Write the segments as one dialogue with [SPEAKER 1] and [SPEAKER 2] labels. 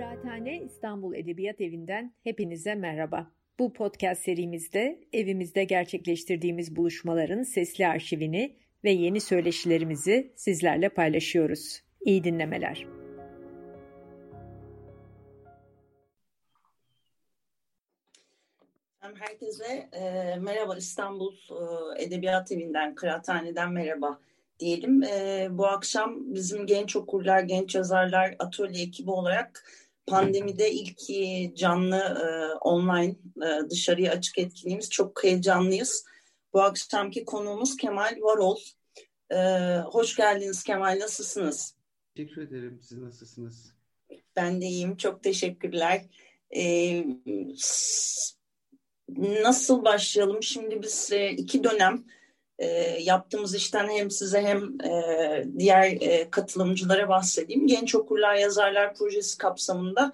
[SPEAKER 1] Kıraathane İstanbul Edebiyat Evi'nden hepinize merhaba. Bu podcast serimizde evimizde gerçekleştirdiğimiz buluşmaların sesli arşivini ve yeni söyleşilerimizi sizlerle paylaşıyoruz. İyi dinlemeler.
[SPEAKER 2] Herkese e, merhaba İstanbul e, Edebiyat Evi'nden, Kıraathane'den merhaba diyelim. E, bu akşam bizim genç okurlar, genç yazarlar atölye ekibi olarak pandemide ilk canlı e, online e, dışarıya açık etkinliğimiz çok heyecanlıyız. Bu akşamki konuğumuz Kemal Varol. E, hoş geldiniz Kemal, nasılsınız?
[SPEAKER 3] Teşekkür ederim. Siz nasılsınız?
[SPEAKER 2] Ben de iyiyim, çok teşekkürler. E, nasıl başlayalım? Şimdi biz e, iki dönem e, yaptığımız işten hem size hem e, diğer e, katılımcılara bahsedeyim. Genç Okurlar Yazarlar Projesi kapsamında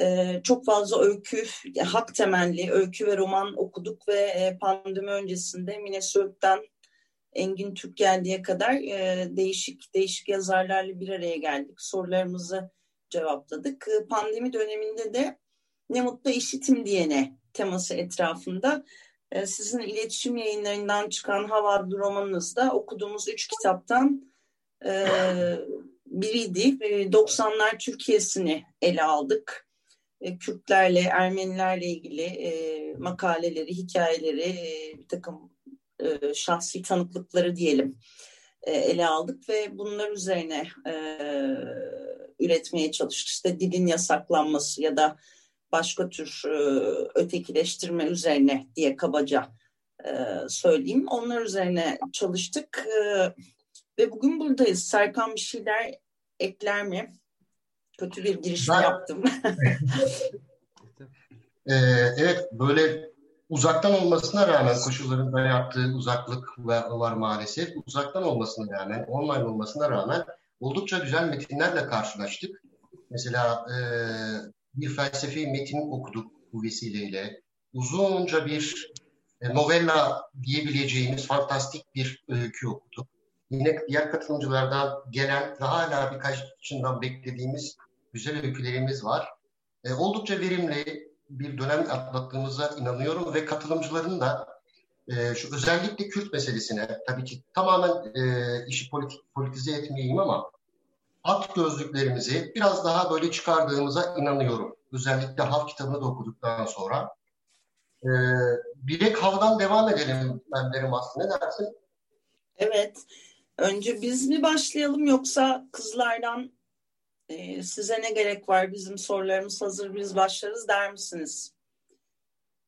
[SPEAKER 2] e, çok fazla öykü, hak temelli öykü ve roman okuduk ve e, pandemi öncesinde Mine Söğüt'ten Engin Türkgeldi'ye kadar e, değişik değişik yazarlarla bir araya geldik. Sorularımızı cevapladık. Pandemi döneminde de ne mutlu işitim diyene teması etrafında sizin iletişim yayınlarından çıkan Hava adlı romanınızda okuduğumuz üç kitaptan e, biriydi. E, 90'lar Türkiye'sini ele aldık. E, Kürtlerle, Ermenilerle ilgili e, makaleleri, hikayeleri, e, bir takım e, şahsi tanıklıkları diyelim e, ele aldık ve bunlar üzerine e, üretmeye çalıştık. İşte dilin yasaklanması ya da başka tür e, ötekileştirme üzerine diye kabaca e, söyleyeyim. Onlar üzerine çalıştık e, ve bugün buradayız. Serkan bir şeyler ekler mi? Kötü bir giriş ben... yaptım.
[SPEAKER 4] ee, evet böyle uzaktan olmasına rağmen koşulların da yaptığı uzaklık var maalesef. Uzaktan olmasına rağmen, online olmasına rağmen oldukça güzel metinlerle karşılaştık. Mesela e, bir felsefi metin okuduk bu vesileyle. Uzunca bir e, novella diyebileceğimiz fantastik bir öykü okuduk. Yine diğer katılımcılardan gelen ve hala birkaç içinden beklediğimiz güzel öykülerimiz var. E, oldukça verimli bir dönem atlattığımıza inanıyorum ve katılımcıların da e, şu özellikle Kürt meselesine tabii ki tamamen e, işi politik, politize etmeyeyim ama at gözlüklerimizi biraz daha böyle çıkardığımıza inanıyorum. Özellikle Hav kitabını da okuduktan sonra. Ee, direkt Hav'dan devam edelim ben derim aslında. Ne dersin?
[SPEAKER 2] Evet. Önce biz mi başlayalım yoksa kızlardan e, size ne gerek var? Bizim sorularımız hazır biz başlarız der misiniz?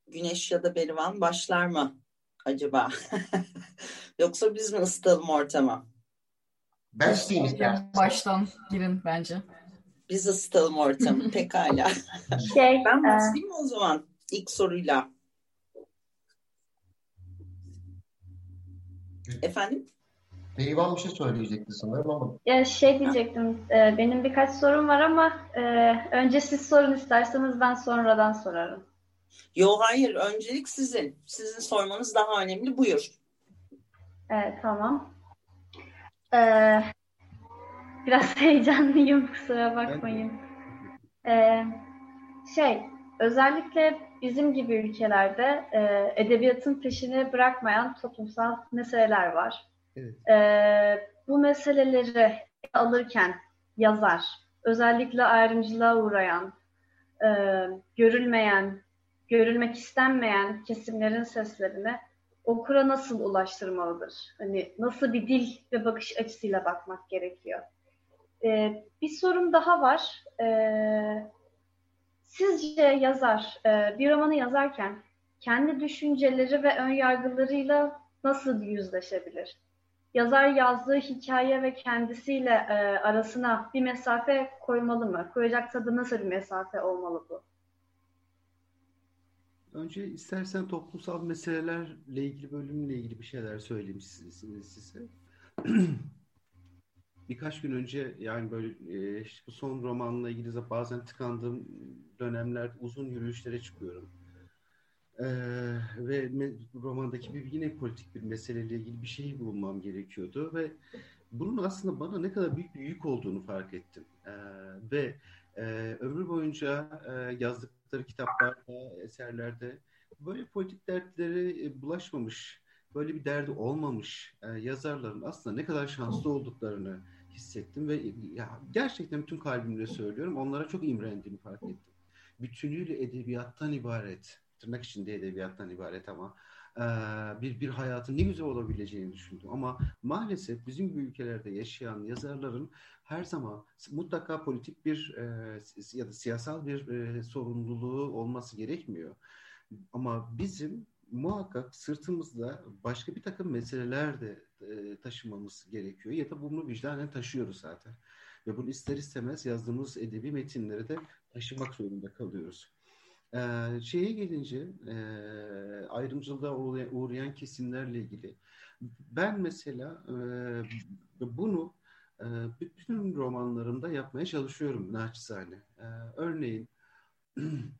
[SPEAKER 2] Güneş ya da Berivan başlar mı acaba? yoksa biz mi ısıtalım ortama?
[SPEAKER 4] Ben isteyeyim
[SPEAKER 5] Baştan girin bence.
[SPEAKER 2] Biz ısıtalım ortamı pekala. Şey, ben e, başlayayım mı o zaman ilk soruyla? Efendim?
[SPEAKER 4] Beyvan bir şey söyleyecekti sanırım ama.
[SPEAKER 6] Ya şey diyecektim, e, benim birkaç sorum var ama e, önce siz sorun isterseniz ben sonradan sorarım.
[SPEAKER 2] Yo hayır, öncelik sizin. Sizin sormanız daha önemli. Buyur.
[SPEAKER 6] Evet, tamam. Ee, biraz heyecanlıyım kusura bakmayın. Ee, şey özellikle bizim gibi ülkelerde e, edebiyatın peşini bırakmayan toplumsal meseleler var. Evet. Ee, bu meseleleri alırken yazar, özellikle ayrımcılığa uğrayan, e, görülmeyen, görülmek istenmeyen kesimlerin seslerini okura nasıl ulaştırmalıdır? Hani nasıl bir dil ve bakış açısıyla bakmak gerekiyor? Ee, bir sorum daha var. Ee, sizce yazar e, bir romanı yazarken kendi düşünceleri ve ön yargılarıyla nasıl yüzleşebilir? Yazar yazdığı hikaye ve kendisiyle e, arasına bir mesafe koymalı mı? Koyacaksa da nasıl bir mesafe olmalı bu?
[SPEAKER 3] Önce istersen toplumsal meselelerle ilgili bölümle ilgili bir şeyler söyleyeyim size. size. Birkaç gün önce yani böyle e, işte son romanla ilgili de bazen tıkandığım dönemler uzun yürüyüşlere çıkıyorum. Ee, ve romandaki bir yine politik bir meseleyle ilgili bir şey bulmam gerekiyordu ve bunun aslında bana ne kadar büyük bir yük olduğunu fark ettim. Ee, ve e, ömrü boyunca e, yazdıkları kitaplarda, eserlerde böyle politik dertleri e, bulaşmamış, böyle bir derdi olmamış e, yazarların aslında ne kadar şanslı olduklarını hissettim ve ya gerçekten bütün kalbimle söylüyorum onlara çok imrendiğimi fark ettim. Bütünüyle edebiyattan ibaret, tırnak içinde edebiyattan ibaret ama bir bir hayatın ne güzel olabileceğini düşündüm. Ama maalesef bizim gibi ülkelerde yaşayan yazarların her zaman mutlaka politik bir ya da siyasal bir sorumluluğu olması gerekmiyor. Ama bizim muhakkak sırtımızda başka bir takım meseleler de taşımamız gerekiyor ya da bunu vicdanen taşıyoruz zaten. Ve bunu ister istemez yazdığımız edebi metinleri de taşımak zorunda kalıyoruz. Ee, şeye gelince e, ayrımcılığa uğrayan kesimlerle ilgili ben mesela e, bunu e, bütün romanlarımda yapmaya çalışıyorum naçizane. E, örneğin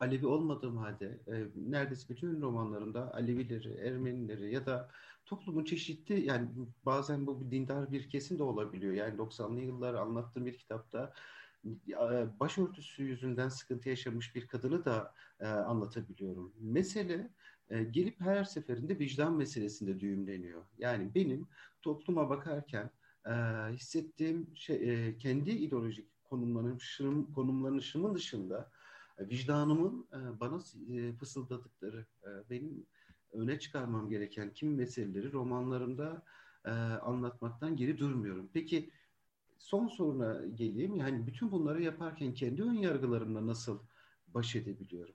[SPEAKER 3] Alevi olmadığım halde e, neredeyse bütün romanlarımda Alevileri, Ermenileri ya da toplumun çeşitli yani bazen bu dindar bir kesim de olabiliyor. Yani 90'lı yıllar anlattığım bir kitapta başörtüsü yüzünden sıkıntı yaşamış bir kadını da e, anlatabiliyorum. Mesele e, gelip her seferinde vicdan meselesinde düğümleniyor. Yani benim topluma bakarken e, hissettiğim şey, e, kendi ideolojik konumlanışım, konumlanışımın dışında e, vicdanımın e, bana e, fısıldadıkları, e, benim öne çıkarmam gereken kim meseleleri romanlarımda e, anlatmaktan geri durmuyorum. Peki son soruna geleyim. Yani bütün bunları yaparken kendi ön yargılarımla nasıl baş edebiliyorum?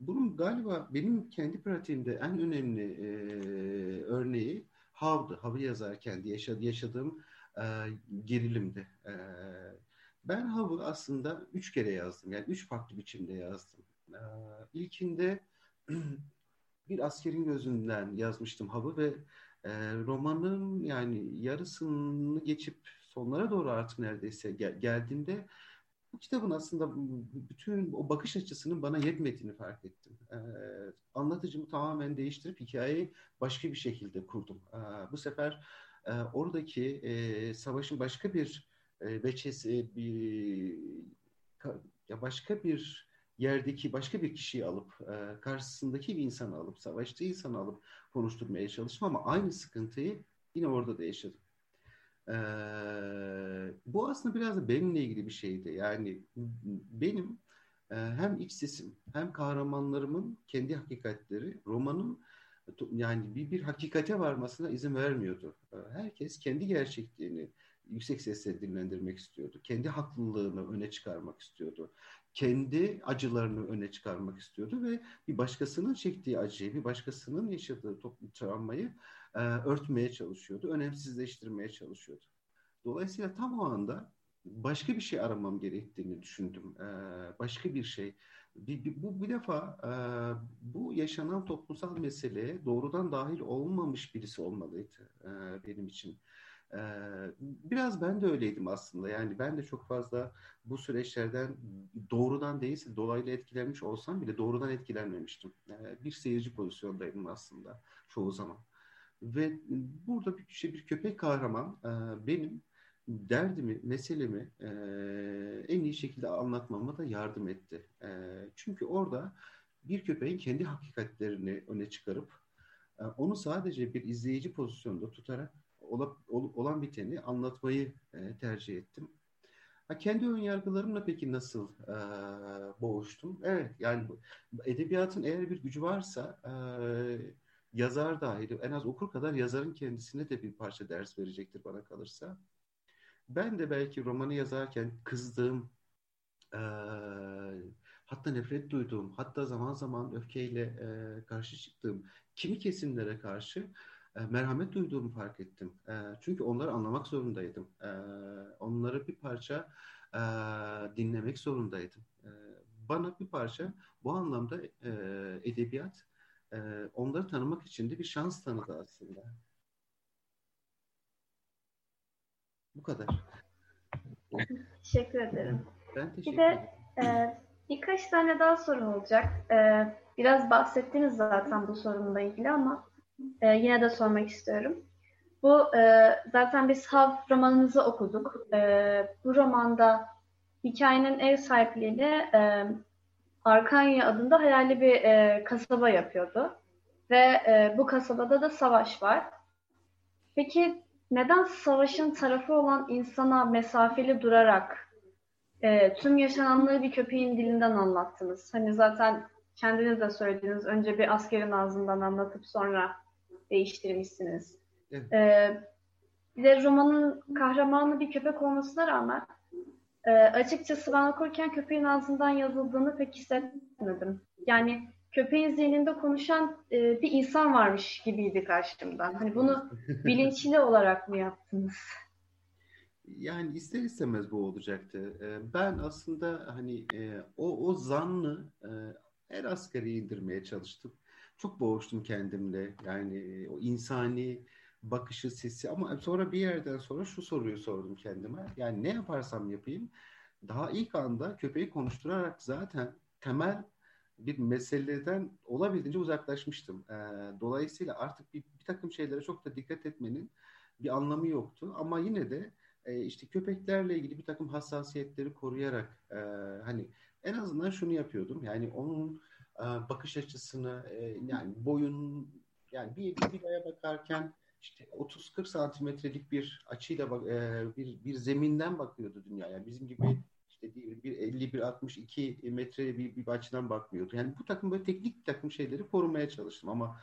[SPEAKER 3] Bunun galiba benim kendi pratiğimde en önemli e, örneği Hav'dı. Hav'ı yazarken yaşadı, yaşadığım e, gerilimdi. E, ben Hav'ı aslında üç kere yazdım. Yani üç farklı biçimde yazdım. E, ilkinde bir askerin gözünden yazmıştım Hav'ı ve e, romanın yani yarısını geçip sonlara doğru artık neredeyse gel, geldiğimde bu kitabın aslında bütün o bakış açısının bana yetmediğini fark ettim. Ee, anlatıcımı tamamen değiştirip hikayeyi başka bir şekilde kurdum. Ee, bu sefer e, oradaki e, savaşın başka bir e, veçesi, bir ya başka bir yerdeki başka bir kişiyi alıp e, karşısındaki bir insanı alıp savaştığı insanı alıp konuşturmaya çalıştım ama aynı sıkıntıyı yine orada da yaşadım. Ee, bu aslında biraz da benimle ilgili bir şeydi. Yani benim e, hem iç sesim hem kahramanlarımın kendi hakikatleri romanın yani bir, bir hakikate varmasına izin vermiyordu. Herkes kendi gerçekliğini yüksek sesle dinlendirmek istiyordu. Kendi haklılığını öne çıkarmak istiyordu. Kendi acılarını öne çıkarmak istiyordu ve bir başkasının çektiği acıyı, bir başkasının yaşadığı toplum travmayı e, örtmeye çalışıyordu, önemsizleştirmeye çalışıyordu. Dolayısıyla tam o anda başka bir şey aramam gerektiğini düşündüm. E, başka bir şey. Bir, bir, bu bir defa e, bu yaşanan toplumsal meseleye doğrudan dahil olmamış birisi olmalıydı e, benim için. Biraz ben de öyleydim aslında. Yani ben de çok fazla bu süreçlerden doğrudan değilse dolaylı etkilenmiş olsam bile doğrudan etkilenmemiştim. Bir seyirci pozisyondaydım aslında çoğu zaman. Ve burada bir, şey, bir köpek kahraman benim derdimi, meselemi en iyi şekilde anlatmama da yardım etti. Çünkü orada bir köpeğin kendi hakikatlerini öne çıkarıp onu sadece bir izleyici pozisyonda tutarak ola, ol, olan biteni anlatmayı e, tercih ettim. Ha, kendi ön yargılarımla peki nasıl e, boğuştum? Evet yani edebiyatın eğer bir gücü varsa e, yazar dahil en az okur kadar yazarın kendisine de bir parça ders verecektir bana kalırsa. Ben de belki romanı yazarken kızdığım, e, hatta nefret duyduğum, hatta zaman zaman öfkeyle e, karşı çıktığım kimi kesimlere karşı merhamet duyduğumu fark ettim. E, çünkü onları anlamak zorundaydım. E, onları bir parça e, dinlemek zorundaydım. E, bana bir parça bu anlamda e, edebiyat e, onları tanımak için de bir şans tanıdı aslında. Bu kadar.
[SPEAKER 6] Teşekkür ederim.
[SPEAKER 3] Ben teşekkür
[SPEAKER 6] bir de e, birkaç tane daha soru olacak. E, biraz bahsettiniz zaten bu sorunla ilgili ama e, yine de sormak istiyorum. Bu e, zaten biz Hav romanınızı okuduk. E, bu romanda hikayenin ev sahipliğiyle e, Arkanya adında hayali bir e, kasaba yapıyordu. Ve e, bu kasabada da savaş var. Peki neden savaşın tarafı olan insana mesafeli durarak e, tüm yaşananları bir köpeğin dilinden anlattınız? Hani zaten kendiniz de söylediniz. Önce bir askerin ağzından anlatıp sonra değiştirmişsiniz. Evet. E, bir de romanın kahramanı bir köpek olmasına rağmen e, açıkçası ben okurken köpeğin ağzından yazıldığını pek hissetmedim. Yani köpeğin zihninde konuşan e, bir insan varmış gibiydi karşımdan. Hani bunu bilinçli olarak mı yaptınız?
[SPEAKER 3] Yani ister istemez bu olacaktı. E, ben aslında hani e, o o zannı e, her asgari indirmeye çalıştım. Çok boğuştum kendimle. Yani o insani bakışı, sesi ama sonra bir yerden sonra şu soruyu sordum kendime. Yani ne yaparsam yapayım daha ilk anda köpeği konuşturarak zaten temel bir meseleden olabildiğince uzaklaşmıştım. E, dolayısıyla artık bir, bir takım şeylere çok da dikkat etmenin bir anlamı yoktu. Ama yine de e, işte köpeklerle ilgili bir takım hassasiyetleri koruyarak e, hani en azından şunu yapıyordum. Yani onun e, bakış açısını e, yani boyun yani bir, bir biraya bakarken işte 30-40 santimetrelik bir açıyla e, bir, bir zeminden bakıyordu dünyaya. Yani bizim gibi işte bir 50 bir 62 metre bir, bir açıdan bakmıyordu. Yani bu takım böyle teknik takım şeyleri korumaya çalıştım ama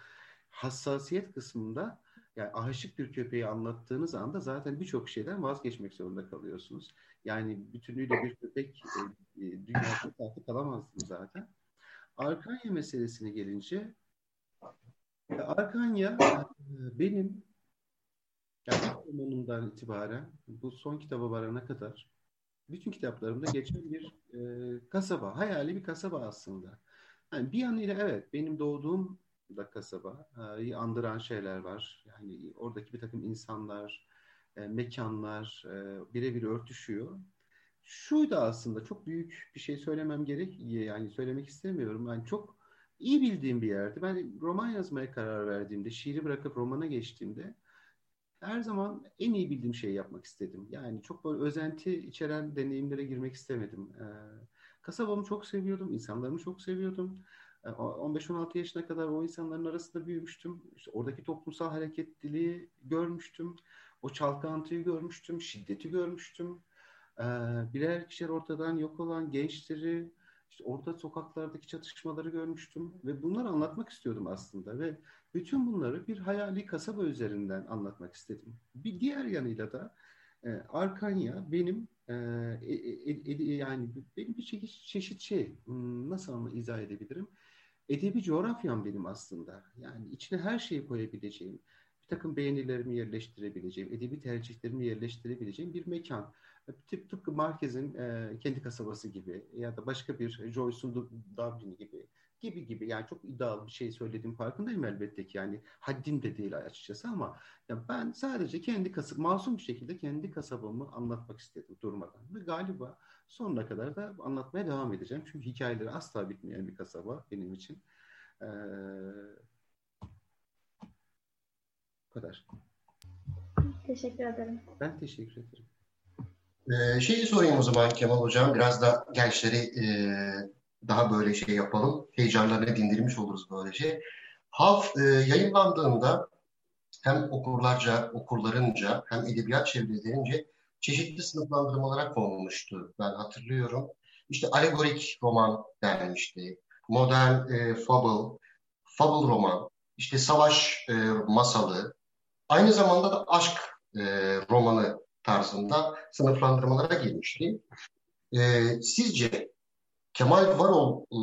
[SPEAKER 3] hassasiyet kısmında yani aşık bir köpeği anlattığınız anda zaten birçok şeyden vazgeçmek zorunda kalıyorsunuz. Yani bütünüyle bir köpek e, e, dünyada kalamazdı zaten. Arkanya meselesine gelince Arkanya e, benim yani ilk romanımdan itibaren bu son kitaba varana kadar bütün kitaplarımda geçen bir e, kasaba, hayali bir kasaba aslında. Yani bir yanıyla evet benim doğduğum da kasaba e, andıran şeyler var. Yani oradaki bir takım insanlar, e, mekanlar e, birebir örtüşüyor. Şuydu aslında çok büyük bir şey söylemem gerek yani söylemek istemiyorum. Yani çok iyi bildiğim bir yerdi. Ben roman yazmaya karar verdiğimde, şiiri bırakıp romana geçtiğimde her zaman en iyi bildiğim şeyi yapmak istedim. Yani çok böyle özenti içeren deneyimlere girmek istemedim. Ee, kasabamı çok seviyordum, insanlarımı çok seviyordum. 15-16 yaşına kadar o insanların arasında büyümüştüm. İşte oradaki toplumsal hareketliliği görmüştüm. O çalkantıyı görmüştüm, şiddeti görmüştüm. Ee, birer kişiler ortadan yok olan gençleri, işte orta sokaklardaki çatışmaları görmüştüm ve bunları anlatmak istiyordum aslında ve bütün bunları bir hayali kasaba üzerinden anlatmak istedim. Bir diğer yanıyla da e, Arkanya benim e, e, e, e yani benim bir çeşit, çeşit şey hmm, nasıl ama izah edebilirim? Edebi coğrafyam benim aslında. Yani içine her şeyi koyabileceğim, bir takım beğenilerimi yerleştirebileceğim, edebi tercihlerimi yerleştirebileceğim bir mekan. Tip, tıpkı Marquez'in e, kendi kasabası gibi ya da başka bir Joyce'un Dublin gibi gibi gibi yani çok iddialı bir şey söylediğim farkındayım elbette ki yani haddim de değil açıkçası ama ya ben sadece kendi kasab masum bir şekilde kendi kasabamı anlatmak istedim durmadan ve galiba sonuna kadar da anlatmaya devam edeceğim çünkü hikayeleri asla bitmeyen bir kasaba benim için. Ee, bu kadar.
[SPEAKER 6] Teşekkür ederim.
[SPEAKER 3] Ben teşekkür ederim.
[SPEAKER 4] Ee, şeyi sorayım o zaman Kemal Hocam. Biraz da gençleri e, daha böyle şey yapalım. Heyecanlarını dindirmiş oluruz böylece. Hav e, yayınlandığında hem okurlarca, okurlarınca hem edebiyat çevrelerince çeşitli sınıflandırmalara konulmuştu. Ben hatırlıyorum. İşte alegorik roman denmişti. Modern e, fable, fable roman, işte savaş e, masalı, aynı zamanda da aşk e, romanı tarzında sınıflandırmalara girmişti. E, sizce Kemal Varol e,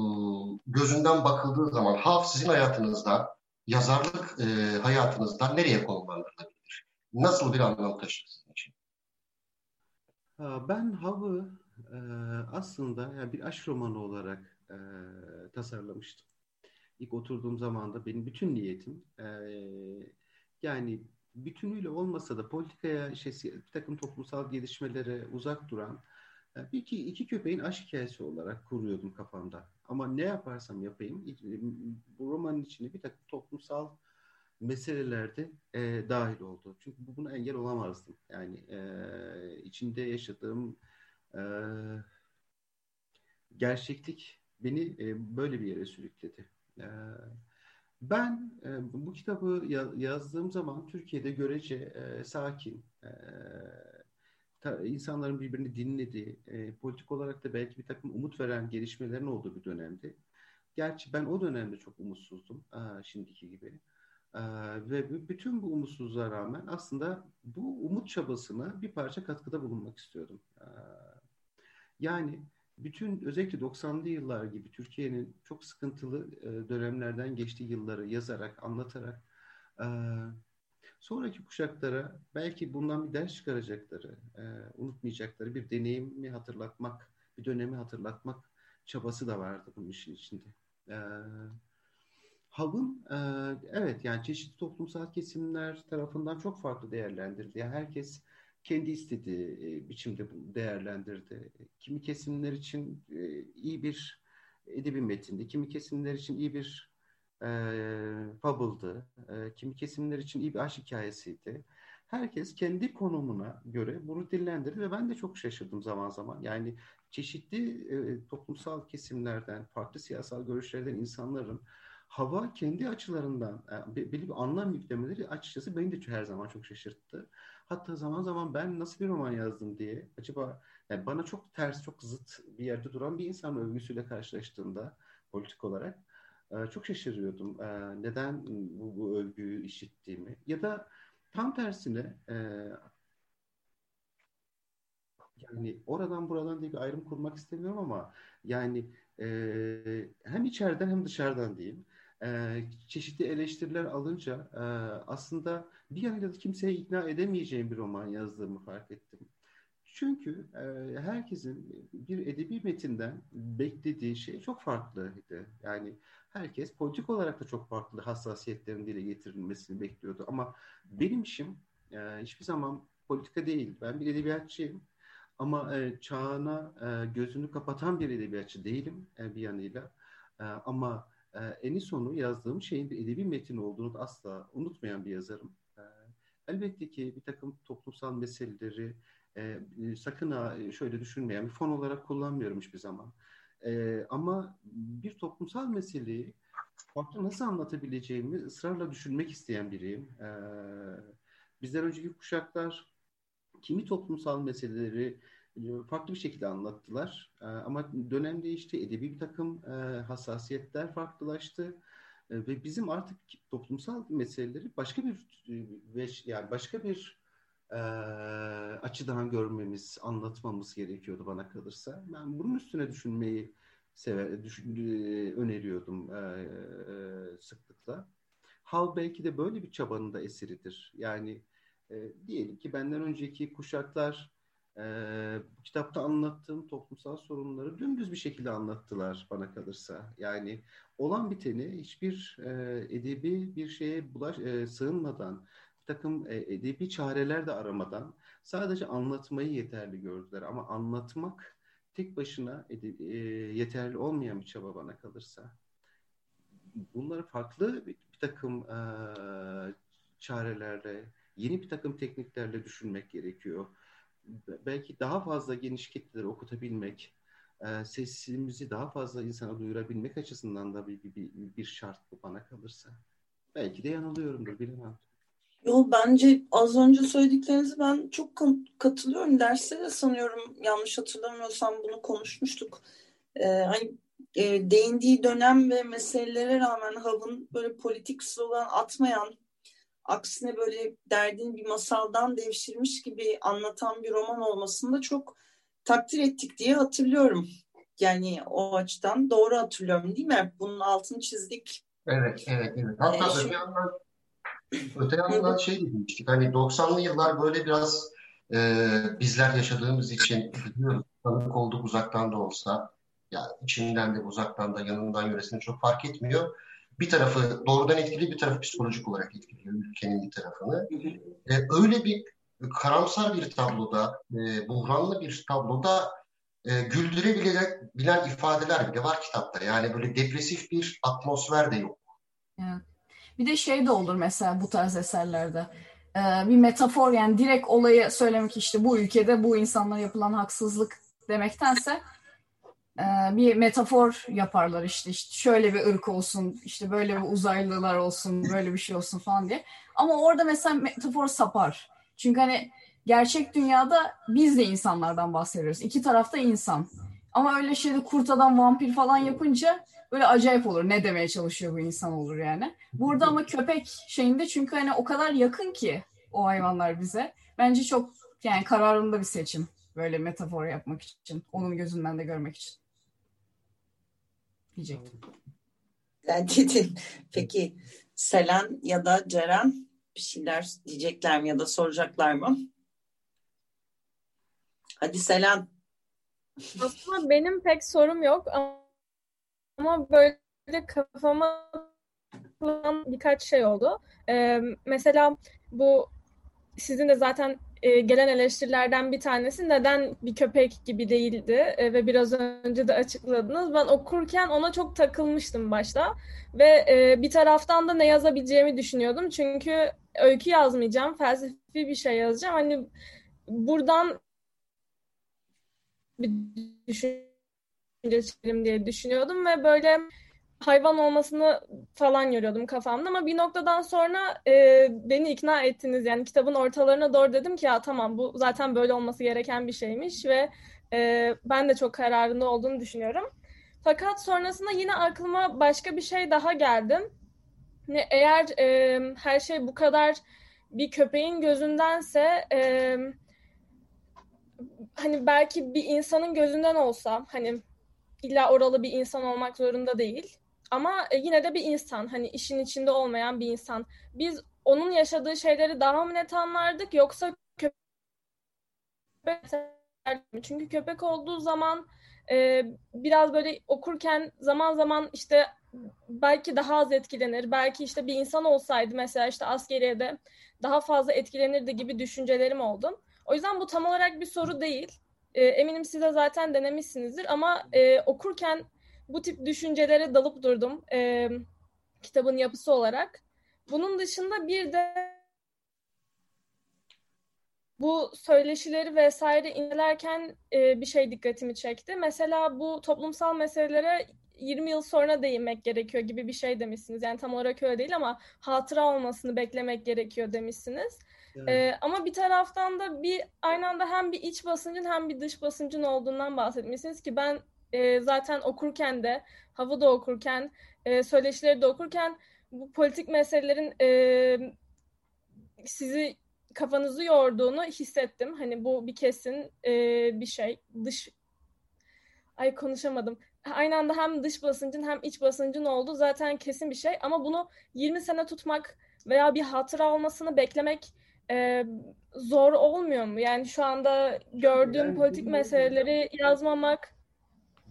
[SPEAKER 4] gözünden bakıldığı zaman Hav sizin hayatınızda, yazarlık e, hayatınızda nereye konumlandırılabilir? Nasıl bir anlam taşır sizin için?
[SPEAKER 3] Ben Hav'ı e, aslında yani bir aşk romanı olarak e, tasarlamıştım. İlk oturduğum zaman da benim bütün niyetim e, yani bütünüyle olmasa da politikaya, şey, bir takım toplumsal gelişmelere uzak duran bir iki, iki köpeğin aşk hikayesi olarak kuruyordum kafamda. Ama ne yaparsam yapayım bu romanın içine bir takım toplumsal meselelerde e, dahil oldu. Çünkü bu buna engel olamazdım. Yani e, içinde yaşadığım e, gerçeklik beni e, böyle bir yere sürükledi. E, ben e, bu kitabı ya, yazdığım zaman Türkiye'de görece e, sakin, e, ta, insanların birbirini dinlediği, e, politik olarak da belki bir takım umut veren gelişmelerin olduğu bir dönemdi. Gerçi ben o dönemde çok umutsuzdum, e, şimdiki gibi. E, ve bütün bu umutsuzluğa rağmen aslında bu umut çabasına bir parça katkıda bulunmak istiyordum. E, yani bütün özellikle 90'lı yıllar gibi Türkiye'nin çok sıkıntılı e, dönemlerden geçtiği yılları yazarak, anlatarak e, sonraki kuşaklara belki bundan bir ders çıkaracakları, e, unutmayacakları bir deneyimi hatırlatmak, bir dönemi hatırlatmak çabası da vardı bunun işin içinde. E, Hav'ın e, evet yani çeşitli toplumsal kesimler tarafından çok farklı değerlendirildi. Yani herkes kendi istediği e, biçimde değerlendirdi. Kimi kesimler için e, iyi bir edebi metindi, kimi kesimler için iyi bir e, fable'dı, e, kimi kesimler için iyi bir aşk hikayesiydi. Herkes kendi konumuna göre bunu dillendirdi ve ben de çok şaşırdım zaman zaman. Yani çeşitli e, toplumsal kesimlerden, farklı siyasal görüşlerden insanların hava kendi açılarından e, belli bir anlam yüklemeleri açıkçası beni de her zaman çok şaşırttı. Hatta zaman zaman ben nasıl bir roman yazdım diye acaba yani bana çok ters, çok zıt bir yerde duran bir insan övgüsüyle karşılaştığımda politik olarak e, çok şaşırıyordum. E, neden bu, bu övgüyü işittiğimi ya da tam tersine e, yani oradan buradan diye bir ayrım kurmak istemiyorum ama yani hem içeriden hem dışarıdan diyeyim e, çeşitli eleştiriler alınca e, aslında bir yanıyla da kimseye ikna edemeyeceğim bir roman yazdığımı fark ettim. Çünkü e, herkesin bir edebi metinden beklediği şey çok farklıydı. Yani herkes politik olarak da çok farklı hassasiyetlerin dile getirilmesini bekliyordu. Ama benim işim e, hiçbir zaman politika değil. Ben bir edebiyatçıyım. Ama e, çağına e, gözünü kapatan bir edebiyatçı değilim e, bir yanıyla. E, ama e, eni sonu yazdığım şeyin bir edebi metin olduğunu asla unutmayan bir yazarım. E, elbette ki bir takım toplumsal meseleleri e, sakın ha şöyle düşünmeyen bir fon olarak kullanmıyorum hiçbir zaman. E, ama bir toplumsal meseleyi farklı nasıl anlatabileceğimi ısrarla düşünmek isteyen biriyim. E, bizden önceki kuşaklar kimi toplumsal meseleleri farklı bir şekilde anlattılar. Ee, ama dönem değişti, edebi bir takım e, hassasiyetler farklılaştı e, ve bizim artık toplumsal meseleleri başka bir e, yani başka bir açıdan görmemiz, anlatmamız gerekiyordu bana kalırsa. Ben bunun üstüne düşünmeyi sever, düşün, öneriyordum sıklıkla. Hal belki de böyle bir çabanın da eseridir. Yani diyelim ki benden önceki kuşaklar e, bu kitapta anlattığım toplumsal sorunları dümdüz bir şekilde anlattılar bana kalırsa. Yani olan biteni hiçbir e, edebi bir şeye bulaş, e, sığınmadan, bir takım e, edebi çareler de aramadan sadece anlatmayı yeterli gördüler. Ama anlatmak tek başına edebi, e, yeterli olmayan bir çaba bana kalırsa. Bunları farklı bir, bir takım e, çarelerle, yeni bir takım tekniklerle düşünmek gerekiyor belki daha fazla geniş kitleleri okutabilmek, e, sesimizi daha fazla insana duyurabilmek açısından da bir, bir, bir şart bu bana kalırsa. Belki de yanılıyorumdur bilemem.
[SPEAKER 2] Yo bence az önce söylediklerinizi ben çok katılıyorum. Derste de sanıyorum yanlış hatırlamıyorsam bunu konuşmuştuk. Ee, hani e, değindiği dönem ve meselelere rağmen Hav'ın böyle politik slogan atmayan aksine böyle derdini bir masaldan devşirmiş gibi anlatan bir roman olmasını da çok takdir ettik diye hatırlıyorum. Yani o açıdan doğru hatırlıyorum değil mi? Bunun altını çizdik.
[SPEAKER 4] Evet, evet, evet. Hatta ee, öte yandan, öte yandan şey demiştik. Hani 90'lı yıllar böyle biraz e, bizler yaşadığımız için biliyoruz, tanık olduk uzaktan da olsa. Ya içinden de uzaktan da yanından yöresini çok fark etmiyor bir tarafı doğrudan etkili bir tarafı psikolojik olarak etkiliyor ülkenin bir tarafını. E, öyle bir karamsar bir tabloda, e, buhranlı bir tabloda e, güldürebilen ifadeler bile var kitapta. Yani böyle depresif bir atmosfer de yok.
[SPEAKER 5] Evet. Bir de şey de olur mesela bu tarz eserlerde. Ee, bir metafor yani direkt olayı söylemek işte bu ülkede bu insanlara yapılan haksızlık demektense bir metafor yaparlar işte, işte şöyle bir ırk olsun, işte böyle bir uzaylılar olsun, böyle bir şey olsun falan diye. Ama orada mesela metafor sapar. Çünkü hani gerçek dünyada biz de insanlardan bahsediyoruz. İki tarafta insan. Ama öyle şeyde kurt adam, vampir falan yapınca böyle acayip olur. Ne demeye çalışıyor bu insan olur yani. Burada ama köpek şeyinde çünkü hani o kadar yakın ki o hayvanlar bize. Bence çok yani kararında bir seçim. Böyle metafor yapmak için. Onun gözünden de görmek için. Diyecektim.
[SPEAKER 2] Sen dedin. Peki Selen ya da Ceren bir şeyler diyecekler mi ya da soracaklar mı? Hadi Selen.
[SPEAKER 7] Aslında benim pek sorum yok ama böyle kafama birkaç şey oldu. Ee, mesela bu sizin de zaten e, gelen eleştirilerden bir tanesi neden bir köpek gibi değildi e, ve biraz önce de açıkladınız. Ben okurken ona çok takılmıştım başta ve e, bir taraftan da ne yazabileceğimi düşünüyordum. Çünkü öykü yazmayacağım, felsefi bir şey yazacağım. Hani buradan bir düşünce diye düşünüyordum ve böyle hayvan olmasını falan görüyordum kafamda ama bir noktadan sonra e, beni ikna ettiniz. Yani kitabın ortalarına doğru dedim ki ya tamam bu zaten böyle olması gereken bir şeymiş ve e, ben de çok kararında olduğunu düşünüyorum. Fakat sonrasında yine aklıma başka bir şey daha geldi. Ne eğer e, her şey bu kadar bir köpeğin gözündense e, hani belki bir insanın gözünden olsa hani illa oralı bir insan olmak zorunda değil. Ama e, yine de bir insan hani işin içinde olmayan bir insan. Biz onun yaşadığı şeyleri daha mı net anlardık yoksa köpek çünkü köpek olduğu zaman e, biraz böyle okurken zaman zaman işte belki daha az etkilenir. Belki işte bir insan olsaydı mesela işte askeriyede daha fazla etkilenirdi gibi düşüncelerim oldu. O yüzden bu tam olarak bir soru değil. E, eminim size zaten denemişsinizdir ama e, okurken bu tip düşüncelere dalıp durdum e, kitabın yapısı olarak. Bunun dışında bir de bu söyleşileri vesaire incelerken e, bir şey dikkatimi çekti. Mesela bu toplumsal meselelere 20 yıl sonra değinmek gerekiyor gibi bir şey demişsiniz. Yani tam olarak öyle değil ama hatıra olmasını beklemek gerekiyor demişsiniz. Evet. Ee, ama bir taraftan da bir aynı anda hem bir iç basıncın hem bir dış basıncın olduğundan bahsetmişsiniz ki ben e, zaten okurken de havada okurken e, söyleşileri de okurken bu politik meselelerin e, sizi kafanızı yorduğunu hissettim. Hani bu bir kesin e, bir şey. Dış ay konuşamadım. Aynı anda hem dış basıncın hem iç basıncın olduğu zaten kesin bir şey. Ama bunu 20 sene tutmak veya bir hatıra olmasını beklemek e, zor olmuyor mu? Yani şu anda gördüğüm politik meseleleri yazmamak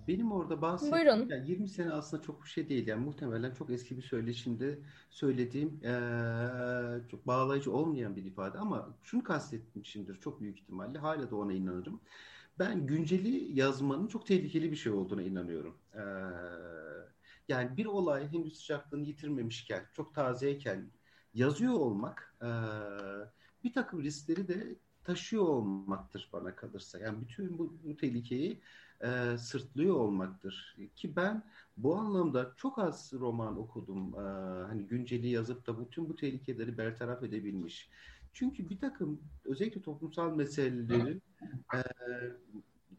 [SPEAKER 3] benim orada bahsettiğim yani 20 sene aslında çok bir şey değil. Yani muhtemelen çok eski bir söyleşimde söylediğim ee, çok bağlayıcı olmayan bir ifade ama şunu kastetmişimdir çok büyük ihtimalle. Hala da ona inanırım. Ben günceli yazmanın çok tehlikeli bir şey olduğuna inanıyorum. Ee, yani bir olay henüz sıcaklığını yitirmemişken, çok tazeyken yazıyor olmak e, bir takım riskleri de taşıyor olmaktır bana kalırsa. Yani bütün bu, bu tehlikeyi e, sırtlıyor olmaktır. Ki ben bu anlamda çok az roman okudum. E, hani günceli yazıp da bütün bu tehlikeleri bertaraf edebilmiş. Çünkü bir takım özellikle toplumsal meselelerin e,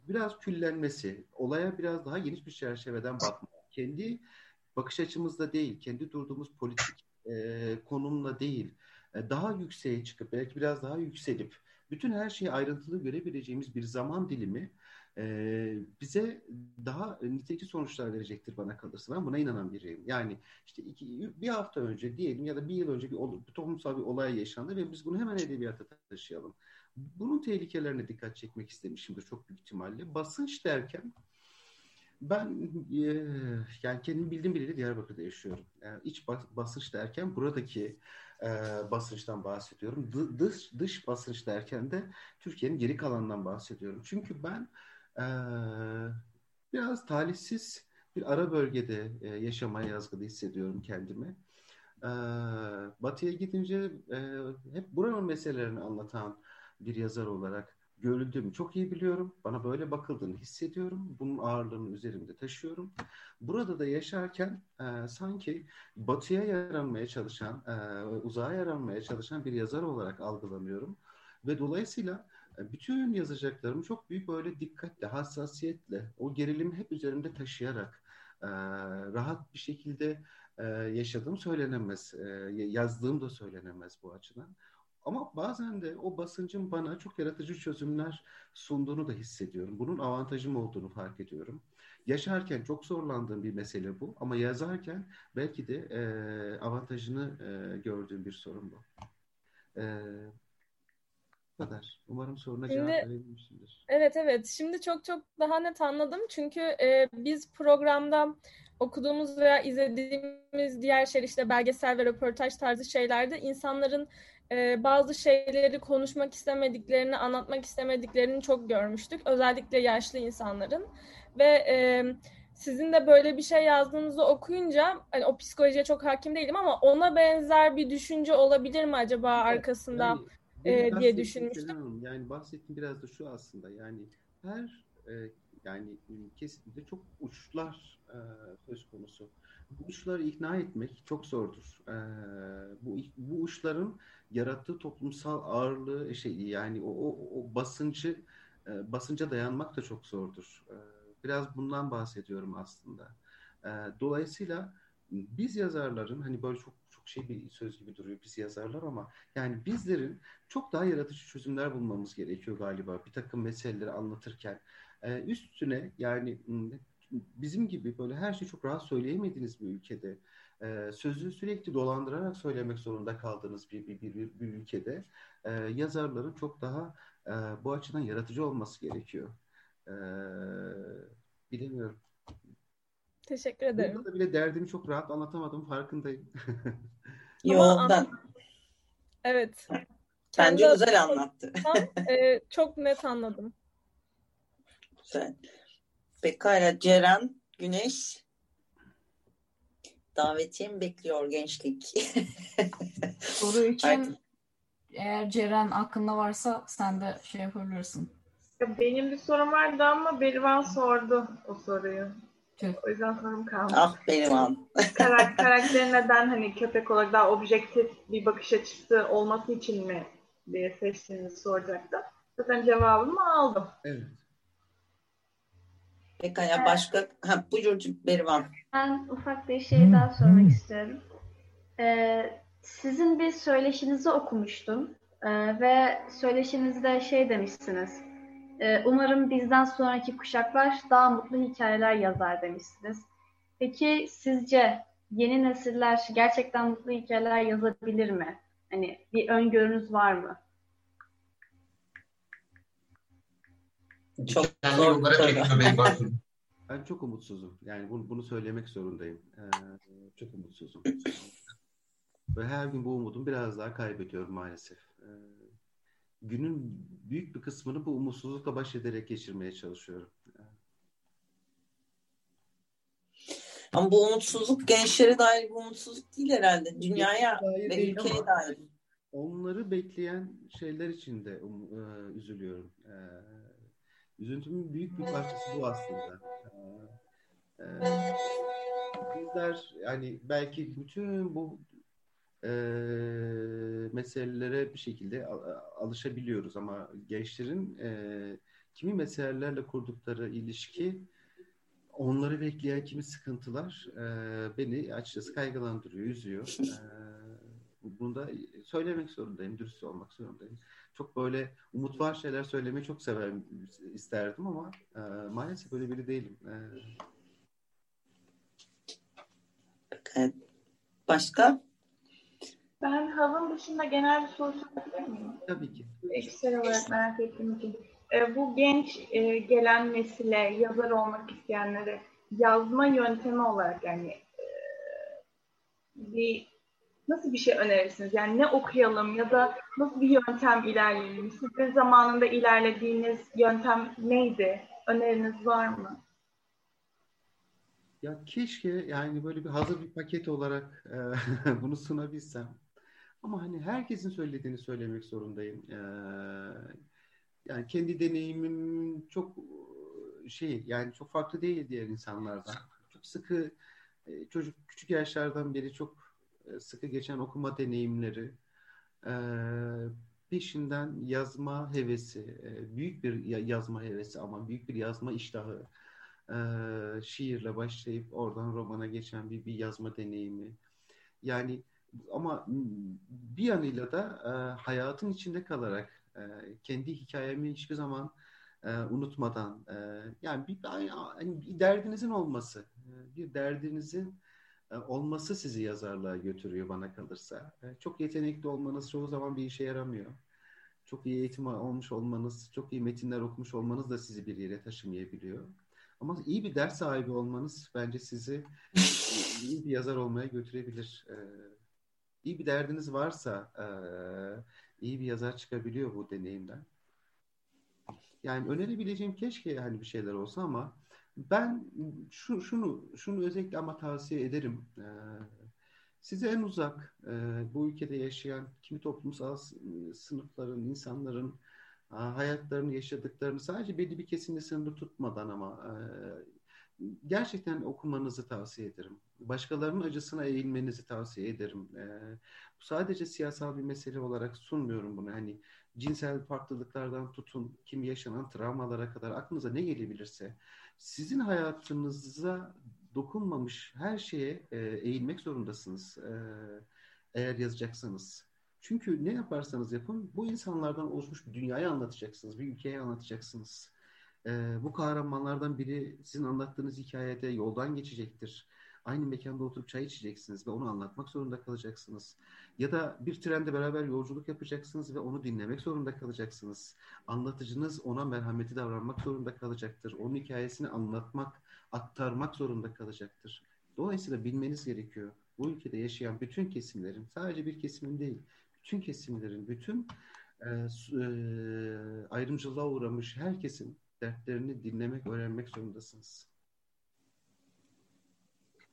[SPEAKER 3] biraz küllenmesi, olaya biraz daha geniş bir çerçeveden bakmak, kendi bakış açımızda değil, kendi durduğumuz politik e, konumla değil, e, daha yükseğe çıkıp belki biraz daha yükselip bütün her şeyi ayrıntılı görebileceğimiz bir zaman dilimi e, bize daha nitelikli sonuçlar verecektir bana kalırsa. Ben buna inanan biriyim. Yani işte iki, bir hafta önce diyelim ya da bir yıl önce bir, bir toplumsal bir olay yaşandı ve biz bunu hemen edebiyata taşıyalım. Bunun tehlikelerine dikkat çekmek istemişimdir çok büyük ihtimalle. Basınç derken ben e, yani kendim bildiğim biriyle Diyarbakır'da yaşıyorum. Yani iç basınç derken buradaki e, basınçtan bahsediyorum. D- dış, dış basınç derken de Türkiye'nin geri kalanından bahsediyorum. Çünkü ben e, biraz talihsiz bir ara bölgede e, yaşamaya yazgılı hissediyorum kendimi. E, batı'ya gidince e, hep buranın meselelerini anlatan bir yazar olarak görüldüğümü çok iyi biliyorum. Bana böyle bakıldığını hissediyorum. Bunun ağırlığını üzerimde taşıyorum. Burada da yaşarken e, sanki batıya yaranmaya çalışan, e, uzağa yaranmaya çalışan bir yazar olarak algılanıyorum. Ve dolayısıyla bütün yazacaklarımı çok büyük böyle dikkatle, hassasiyetle, o gerilimi hep üzerimde taşıyarak e, rahat bir şekilde e, yaşadığım söylenemez. E, yazdığım da söylenemez bu açıdan. Ama bazen de o basıncın bana çok yaratıcı çözümler sunduğunu da hissediyorum. Bunun avantajım olduğunu fark ediyorum. Yaşarken çok zorlandığım bir mesele bu ama yazarken belki de e, avantajını e, gördüğüm bir sorun bu. E, bu kadar. Umarım soruna Şimdi, cevap verebilmişimdir.
[SPEAKER 7] Evet evet. Şimdi çok çok daha net anladım. Çünkü e, biz programda okuduğumuz veya izlediğimiz diğer şey işte belgesel ve röportaj tarzı şeylerde insanların e, bazı şeyleri konuşmak istemediklerini, anlatmak istemediklerini çok görmüştük. Özellikle yaşlı insanların. Ve e, sizin de böyle bir şey yazdığınızı okuyunca hani o psikolojiye çok hakim değilim ama ona benzer bir düşünce olabilir mi acaba arkasında yani, e, diye düşünmüştüm.
[SPEAKER 3] Yani bahsettiğim biraz da şu aslında yani her e, yani kesinlikle çok uçlar e, söz konusu. Bu uçları ikna etmek çok zordur. E, bu bu uçların yarattığı toplumsal ağırlığı şey yani o, o, o basıncı e, basınca dayanmak da çok zordur. E, biraz bundan bahsediyorum aslında. E, dolayısıyla biz yazarların hani böyle çok çok şey bir söz gibi duruyor biz yazarlar ama yani bizlerin çok daha yaratıcı çözümler bulmamız gerekiyor galiba bir takım meseleleri anlatırken. E, üstüne yani bizim gibi böyle her şeyi çok rahat söyleyemediğiniz bir ülkede e, sözü sürekli dolandırarak söylemek zorunda kaldığınız bir, bir, bir, bir, bir ülkede e, yazarların çok daha e, bu açıdan yaratıcı olması gerekiyor. E, bilemiyorum.
[SPEAKER 7] Teşekkür ederim.
[SPEAKER 3] Burada da bile derdimi çok rahat anlatamadım farkındayım.
[SPEAKER 2] Yok ben.
[SPEAKER 7] Evet.
[SPEAKER 2] Bence Kendi güzel anlattı.
[SPEAKER 7] e, çok net anladım.
[SPEAKER 2] Güzel. Pekala Ceren, Güneş davetiyem bekliyor gençlik.
[SPEAKER 5] Soru için Artık... eğer Ceren aklında varsa sen de şey yapabilirsin.
[SPEAKER 8] Benim bir sorum vardı ama Berivan sordu o soruyu. O yüzden sorum kaldı.
[SPEAKER 2] Ah Berivan.
[SPEAKER 8] Karak karakterin neden hani köpek olarak daha objektif bir bakış açısı olması için mi diye seçtiğinizi soracaktım. Zaten cevabımı aldım.
[SPEAKER 3] Evet.
[SPEAKER 2] Pekala evet. başka? Ha, buyur Berivan.
[SPEAKER 6] Ben ufak bir şey daha sormak istiyorum. Ee, sizin bir söyleşinizi okumuştum ee, ve söyleşinizde şey demişsiniz. E, umarım bizden sonraki kuşaklar daha mutlu hikayeler yazar demişsiniz. Peki sizce yeni nesiller gerçekten mutlu hikayeler yazabilir mi? Hani bir öngörünüz var mı?
[SPEAKER 3] Çok zor Ben çok umutsuzum. Yani bunu, bunu söylemek zorundayım. Ee, çok umutsuzum. Ve her gün bu umudum biraz daha kaybediyorum maalesef. Ee, günün büyük bir kısmını bu umutsuzlukla baş ederek geçirmeye çalışıyorum.
[SPEAKER 2] Ama bu umutsuzluk gençlere dair bir umutsuzluk değil herhalde. Dünyaya ve ülkeye dair.
[SPEAKER 3] Onları bekleyen şeyler için de um, e, üzülüyorum. E, üzüntümün büyük bir parçası bu aslında. E, e, bizler yani belki bütün bu e, meselelere bir şekilde alışabiliyoruz ama gençlerin e, kimi meselelerle kurdukları ilişki onları bekleyen kimi sıkıntılar e, beni açıkçası kaygılandırıyor, üzüyor. E, bunu da söylemek zorundayım, dürüst olmak zorundayım. Çok böyle umut var şeyler söylemeyi çok severim, isterdim ama e, maalesef öyle biri değilim.
[SPEAKER 2] E, Başka?
[SPEAKER 8] Ben havın dışında genel bir soru sorabilir miyim?
[SPEAKER 3] Tabii ki.
[SPEAKER 8] Kişisel olarak merak ettiğim için. E, bu genç e, gelen nesile, yazar olmak isteyenlere yazma yöntemi olarak yani e, bir nasıl bir şey önerirsiniz? Yani ne okuyalım ya da nasıl bir yöntem ilerleyelim? Sizin zamanında ilerlediğiniz yöntem neydi? Öneriniz var mı?
[SPEAKER 3] Ya keşke yani böyle bir hazır bir paket olarak e, bunu sunabilsem. Ama hani herkesin söylediğini söylemek zorundayım. Ee, Yani kendi deneyimim çok şey yani çok farklı değil diğer insanlardan. Çok sıkı e, çocuk küçük yaşlardan beri çok e, sıkı geçen okuma deneyimleri, e, peşinden yazma hevesi, büyük bir yazma hevesi ama büyük bir yazma iştahı, şiirle başlayıp oradan romana geçen bir, bir yazma deneyimi. Yani ama bir yanıyla da hayatın içinde kalarak kendi hikayemi hiçbir zaman unutmadan yani bir, yani bir derdinizin olması, bir derdinizin olması sizi yazarlığa götürüyor bana kalırsa. Çok yetenekli olmanız çoğu zaman bir işe yaramıyor. Çok iyi eğitim olmuş olmanız, çok iyi metinler okumuş olmanız da sizi bir yere taşımayabiliyor. Ama iyi bir ders sahibi olmanız bence sizi iyi bir yazar olmaya götürebilir. İyi bir derdiniz varsa iyi bir yazar çıkabiliyor bu deneyimden. Yani önerebileceğim keşke hani bir şeyler olsa ama ben şu, şunu şunu özellikle ama tavsiye ederim. Ee, size en uzak e, bu ülkede yaşayan kimi toplumsal sınıfların, insanların e, hayatlarını yaşadıklarını sadece belli bir kesimde sınırlı tutmadan ama e, gerçekten okumanızı tavsiye ederim. Başkalarının acısına eğilmenizi tavsiye ederim. E, sadece siyasal bir mesele olarak sunmuyorum bunu. Hani cinsel farklılıklardan tutun, kim yaşanan travmalara kadar aklınıza ne gelebilirse sizin hayatınıza dokunmamış her şeye e, eğilmek zorundasınız e, eğer yazacaksanız. Çünkü ne yaparsanız yapın bu insanlardan oluşmuş bir dünyayı anlatacaksınız, bir ülkeyi anlatacaksınız. E, bu kahramanlardan biri sizin anlattığınız hikayede yoldan geçecektir. Aynı mekanda oturup çay içeceksiniz ve onu anlatmak zorunda kalacaksınız. Ya da bir trende beraber yolculuk yapacaksınız ve onu dinlemek zorunda kalacaksınız. Anlatıcınız ona merhameti davranmak zorunda kalacaktır. Onun hikayesini anlatmak, aktarmak zorunda kalacaktır. Dolayısıyla bilmeniz gerekiyor. Bu ülkede yaşayan bütün kesimlerin, sadece bir kesimin değil, bütün kesimlerin, bütün e, e, ayrımcılığa uğramış herkesin dertlerini dinlemek, öğrenmek zorundasınız.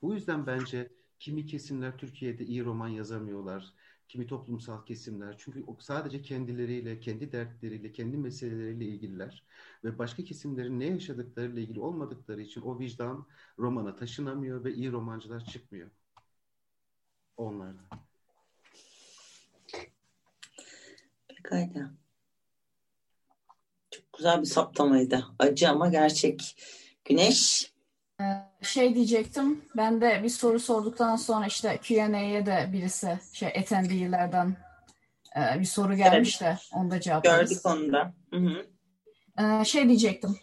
[SPEAKER 3] Bu yüzden bence kimi kesimler Türkiye'de iyi roman yazamıyorlar. Kimi toplumsal kesimler. Çünkü sadece kendileriyle, kendi dertleriyle, kendi meseleleriyle ilgililer. Ve başka kesimlerin ne yaşadıklarıyla ilgili olmadıkları için o vicdan romana taşınamıyor ve iyi romancılar çıkmıyor. Onlarda.
[SPEAKER 2] Pekala. Güzel bir saptamaydı. Acı ama gerçek. Güneş
[SPEAKER 5] ee, şey diyecektim. Ben de bir soru sorduktan sonra işte Q&A'ye de birisi şey attendee'lerden e, bir soru gelmiş de onu da cevaplarız.
[SPEAKER 2] Gördük onu da. Hı hı.
[SPEAKER 5] Ee, şey diyecektim.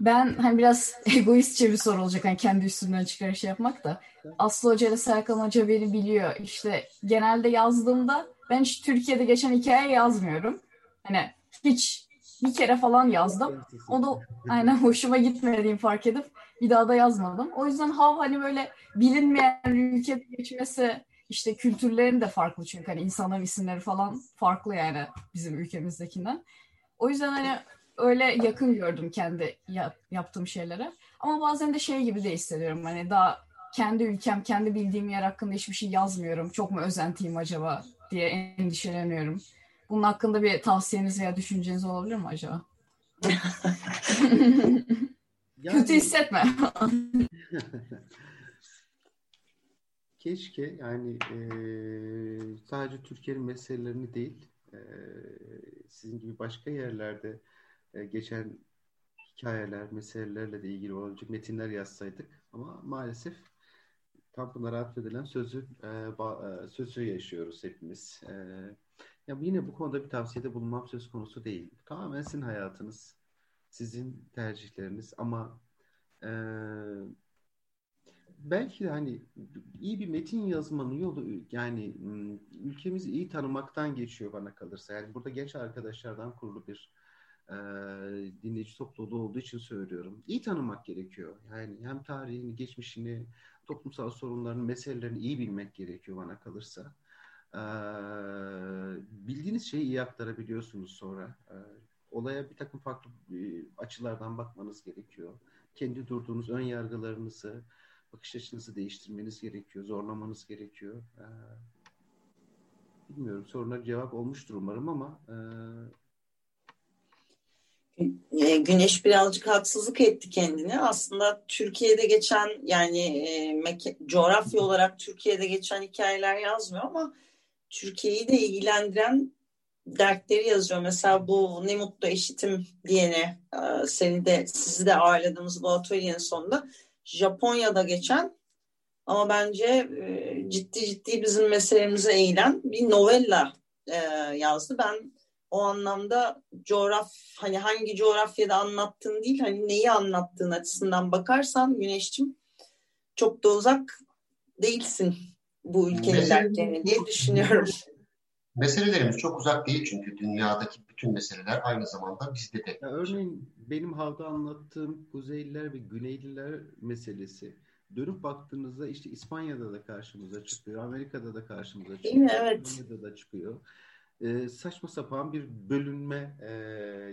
[SPEAKER 5] Ben hani biraz egoistçe bir soru olacak. Hani kendi üstümden çıkar şey yapmak da. Aslı Hoca ile Serkan Hoca beni biliyor. İşte genelde yazdığımda ben hiç Türkiye'de geçen hikaye yazmıyorum. Hani hiç bir kere falan yazdım. O da aynen hoşuma gitmediğini fark edip bir daha da yazmadım. O yüzden Hav hani böyle bilinmeyen ülkede geçmesi işte kültürlerin de farklı çünkü hani insanların isimleri falan farklı yani bizim ülkemizdekinden. O yüzden hani öyle yakın gördüm kendi yap, yaptığım şeylere. Ama bazen de şey gibi de hissediyorum hani daha kendi ülkem, kendi bildiğim yer hakkında hiçbir şey yazmıyorum. Çok mu özentiyim acaba diye endişeleniyorum. Bunun hakkında bir tavsiyeniz veya düşünceniz olabilir mi acaba? Yani... Kötü hissetme.
[SPEAKER 3] Keşke yani e, sadece Türkiye'nin meselelerini değil e, sizin gibi başka yerlerde e, geçen hikayeler, meselelerle de ilgili olacak metinler yazsaydık ama maalesef tam bunlara atfedilen sözü e, ba, e, sözü yaşıyoruz hepimiz. E, ya yine bu konuda bir tavsiyede bulunmam söz konusu değil. Tamamen sizin hayatınız sizin tercihleriniz ama e, belki de hani iyi bir metin yazmanın yolu yani ülkemizi iyi tanımaktan geçiyor bana kalırsa. Yani burada genç arkadaşlardan kurulu bir e, dinleyici topluluğu olduğu için söylüyorum. İyi tanımak gerekiyor. Yani hem tarihini, geçmişini, toplumsal sorunların, meselelerini iyi bilmek gerekiyor bana kalırsa. E, bildiğiniz şeyi iyi aktarabiliyorsunuz sonra. E, olaya bir takım farklı e, açılardan bakmanız gerekiyor. Kendi durduğunuz ön yargılarınızı, bakış açınızı değiştirmeniz gerekiyor, zorlamanız gerekiyor. E, bilmiyorum sorunlar cevap olmuştur umarım ama E,
[SPEAKER 2] Güneş birazcık haksızlık etti kendini. Aslında Türkiye'de geçen yani e, coğrafya olarak Türkiye'de geçen hikayeler yazmıyor ama Türkiye'yi de ilgilendiren dertleri yazıyor. Mesela bu ne mutlu eşitim diyene e, seni de sizi de ağırladığımız bu atölyenin sonunda Japonya'da geçen ama bence e, ciddi ciddi bizim meselemize eğilen bir novella e, yazdı. Ben o anlamda coğraf hani hangi coğrafyada anlattığın değil hani neyi anlattığın açısından bakarsan Güneş'cim çok da uzak değilsin bu ülkenin dertlerine diye düşünüyorum.
[SPEAKER 4] Meselelerimiz çok uzak değil çünkü dünyadaki bütün meseleler aynı zamanda bizde de.
[SPEAKER 3] Ya örneğin benim havda anlattığım Kuzeyliler ve Güneyliler meselesi dönüp baktığınızda işte İspanya'da da karşımıza çıkıyor, Amerika'da da karşımıza çıkıyor,
[SPEAKER 2] Değil mi? Evet.
[SPEAKER 3] İspanya'da da çıkıyor. Ee, saçma sapan bir bölünme e,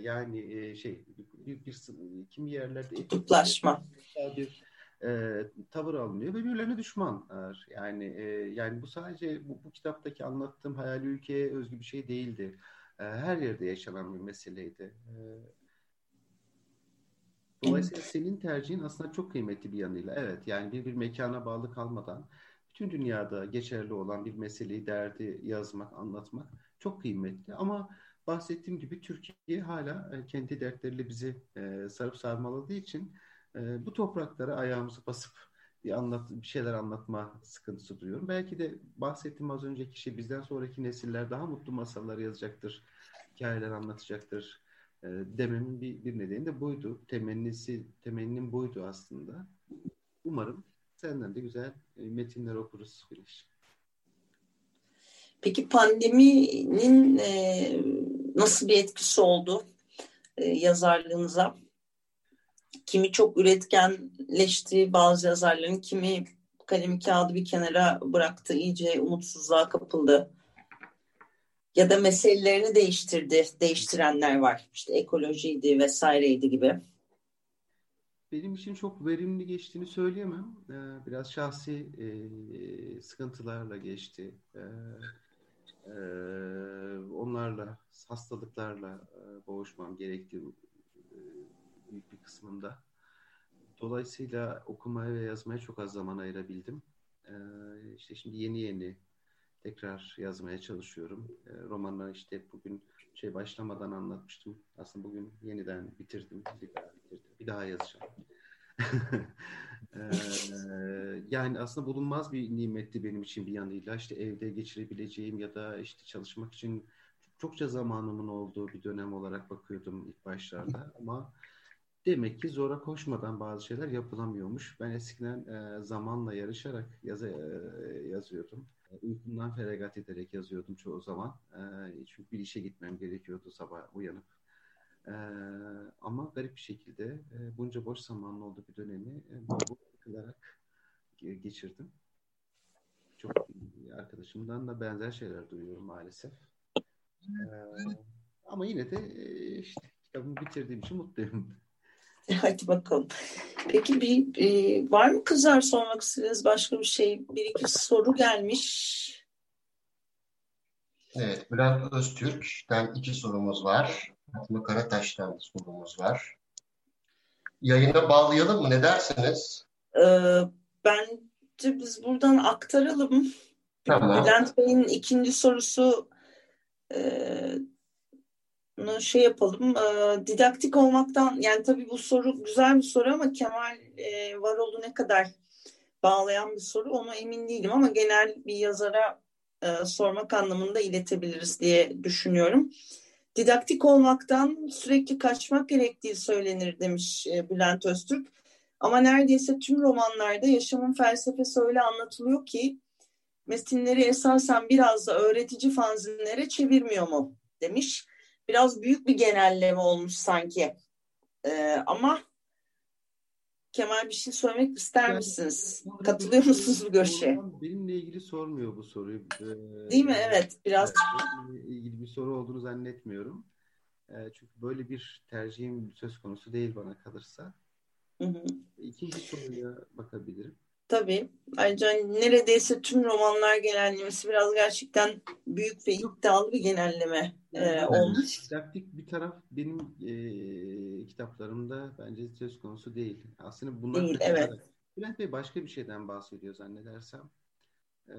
[SPEAKER 3] yani e, şey bir, bir, kimi yerlerde
[SPEAKER 2] kutuplaşma
[SPEAKER 3] bir e, tavır alınıyor ve birbirlerine düşmanlar. Yani e, yani bu sadece bu, bu kitaptaki anlattığım hayali ülkeye özgü bir şey değildi. E, her yerde yaşanan bir meseleydi. E, dolayısıyla senin tercihin aslında çok kıymetli bir yanıyla. Evet yani bir bir mekana bağlı kalmadan bütün dünyada geçerli olan bir meseleyi, derdi yazmak, anlatmak çok kıymetli. Ama bahsettiğim gibi Türkiye hala e, kendi dertleriyle bizi e, sarıp sarmaladığı için e, bu topraklara ayağımızı basıp bir anlat bir şeyler anlatma sıkıntısı duyuyorum. Belki de bahsettiğim az önceki kişi bizden sonraki nesiller daha mutlu masallar yazacaktır, hikayeler anlatacaktır e, dememin bir, bir nedeni de buydu. Temennisi, temennim buydu aslında. Umarım senden de güzel e, metinler okuruz Güneş.
[SPEAKER 2] Peki pandeminin e, nasıl bir etkisi oldu e, yazarlığınıza? Kimi çok üretkenleşti bazı yazarların, kimi kalemi kağıdı bir kenara bıraktı, iyice umutsuzluğa kapıldı. Ya da meselelerini değiştirdi, değiştirenler var. İşte ekolojiydi vesaireydi gibi.
[SPEAKER 3] Benim için çok verimli geçtiğini söyleyemem. Ee, biraz şahsi e, sıkıntılarla geçti. Ee, e, onlarla, hastalıklarla e, boğuşmam gerekti büyük bir kısmında. Dolayısıyla okumaya ve yazmaya çok az zaman ayırabildim. Ee, işte şimdi yeni yeni tekrar yazmaya çalışıyorum. Ee, romanları işte bugün şey başlamadan anlatmıştım. Aslında bugün yeniden bitirdim. Bir daha bitirdim. Bir daha yazacağım. ee, yani aslında bulunmaz bir nimetti benim için bir yanıyla. İşte evde geçirebileceğim ya da işte çalışmak için çokça zamanımın olduğu bir dönem olarak bakıyordum ilk başlarda. Ama Demek ki zora koşmadan bazı şeyler yapılamıyormuş. Ben eskiden e, zamanla yarışarak yazı, e, yazıyordum. Uykumdan feragat ederek yazıyordum çoğu zaman. E, çünkü bir işe gitmem gerekiyordu sabah uyanıp. E, ama garip bir şekilde e, bunca boş zamanlı olduğu bir dönemi e, bu kılarak geçirdim. Çok arkadaşımdan da benzer şeyler duyuyorum maalesef. E, ama yine de e, işte kitabımı bitirdiğim için mutluyum.
[SPEAKER 2] Hadi bakalım. Peki bir e, var mı kızlar sormak istediğiniz başka bir şey? Bir iki soru gelmiş.
[SPEAKER 4] Evet, Bülent Öztürk'ten iki sorumuz var. Fatma Karataş'tan sorumuz var. Yayına bağlayalım mı? Ne dersiniz?
[SPEAKER 2] Ee, bence biz buradan aktaralım. Tamam. Bülent Bey'in ikinci sorusu e, şey yapalım. E, didaktik olmaktan yani tabii bu soru güzel bir soru ama Kemal e, Varol'u ne kadar bağlayan bir soru onu emin değilim ama genel bir yazara e, sormak anlamında iletebiliriz diye düşünüyorum. Didaktik olmaktan sürekli kaçmak gerektiği söylenir demiş e, Bülent Öztürk. Ama neredeyse tüm romanlarda yaşamın felsefesi öyle anlatılıyor ki metinleri esasen biraz da öğretici fanzinlere çevirmiyor mu demiş biraz büyük bir genelleme olmuş sanki. Ee, ama Kemal bir şey söylemek ister yani, misiniz? Katılıyor musunuz bu görüşe?
[SPEAKER 3] Benimle ilgili sormuyor bu soruyu. Ee,
[SPEAKER 2] Değil mi? Evet. Biraz.
[SPEAKER 3] İlgili bir soru olduğunu zannetmiyorum. Ee, çünkü böyle bir tercihim söz konusu değil bana kalırsa. Hı hı. İkinci soruya bakabilirim.
[SPEAKER 2] Tabii. Ayrıca neredeyse tüm romanlar genellemesi biraz gerçekten büyük ve iddialı bir genelleme e, olmuş.
[SPEAKER 3] Didaktik bir taraf benim e, kitaplarımda bence söz konusu değil. Aslında bunlar
[SPEAKER 2] değil, evet.
[SPEAKER 3] Bülent Bey başka bir şeyden bahsediyor zannedersem.
[SPEAKER 2] Ee,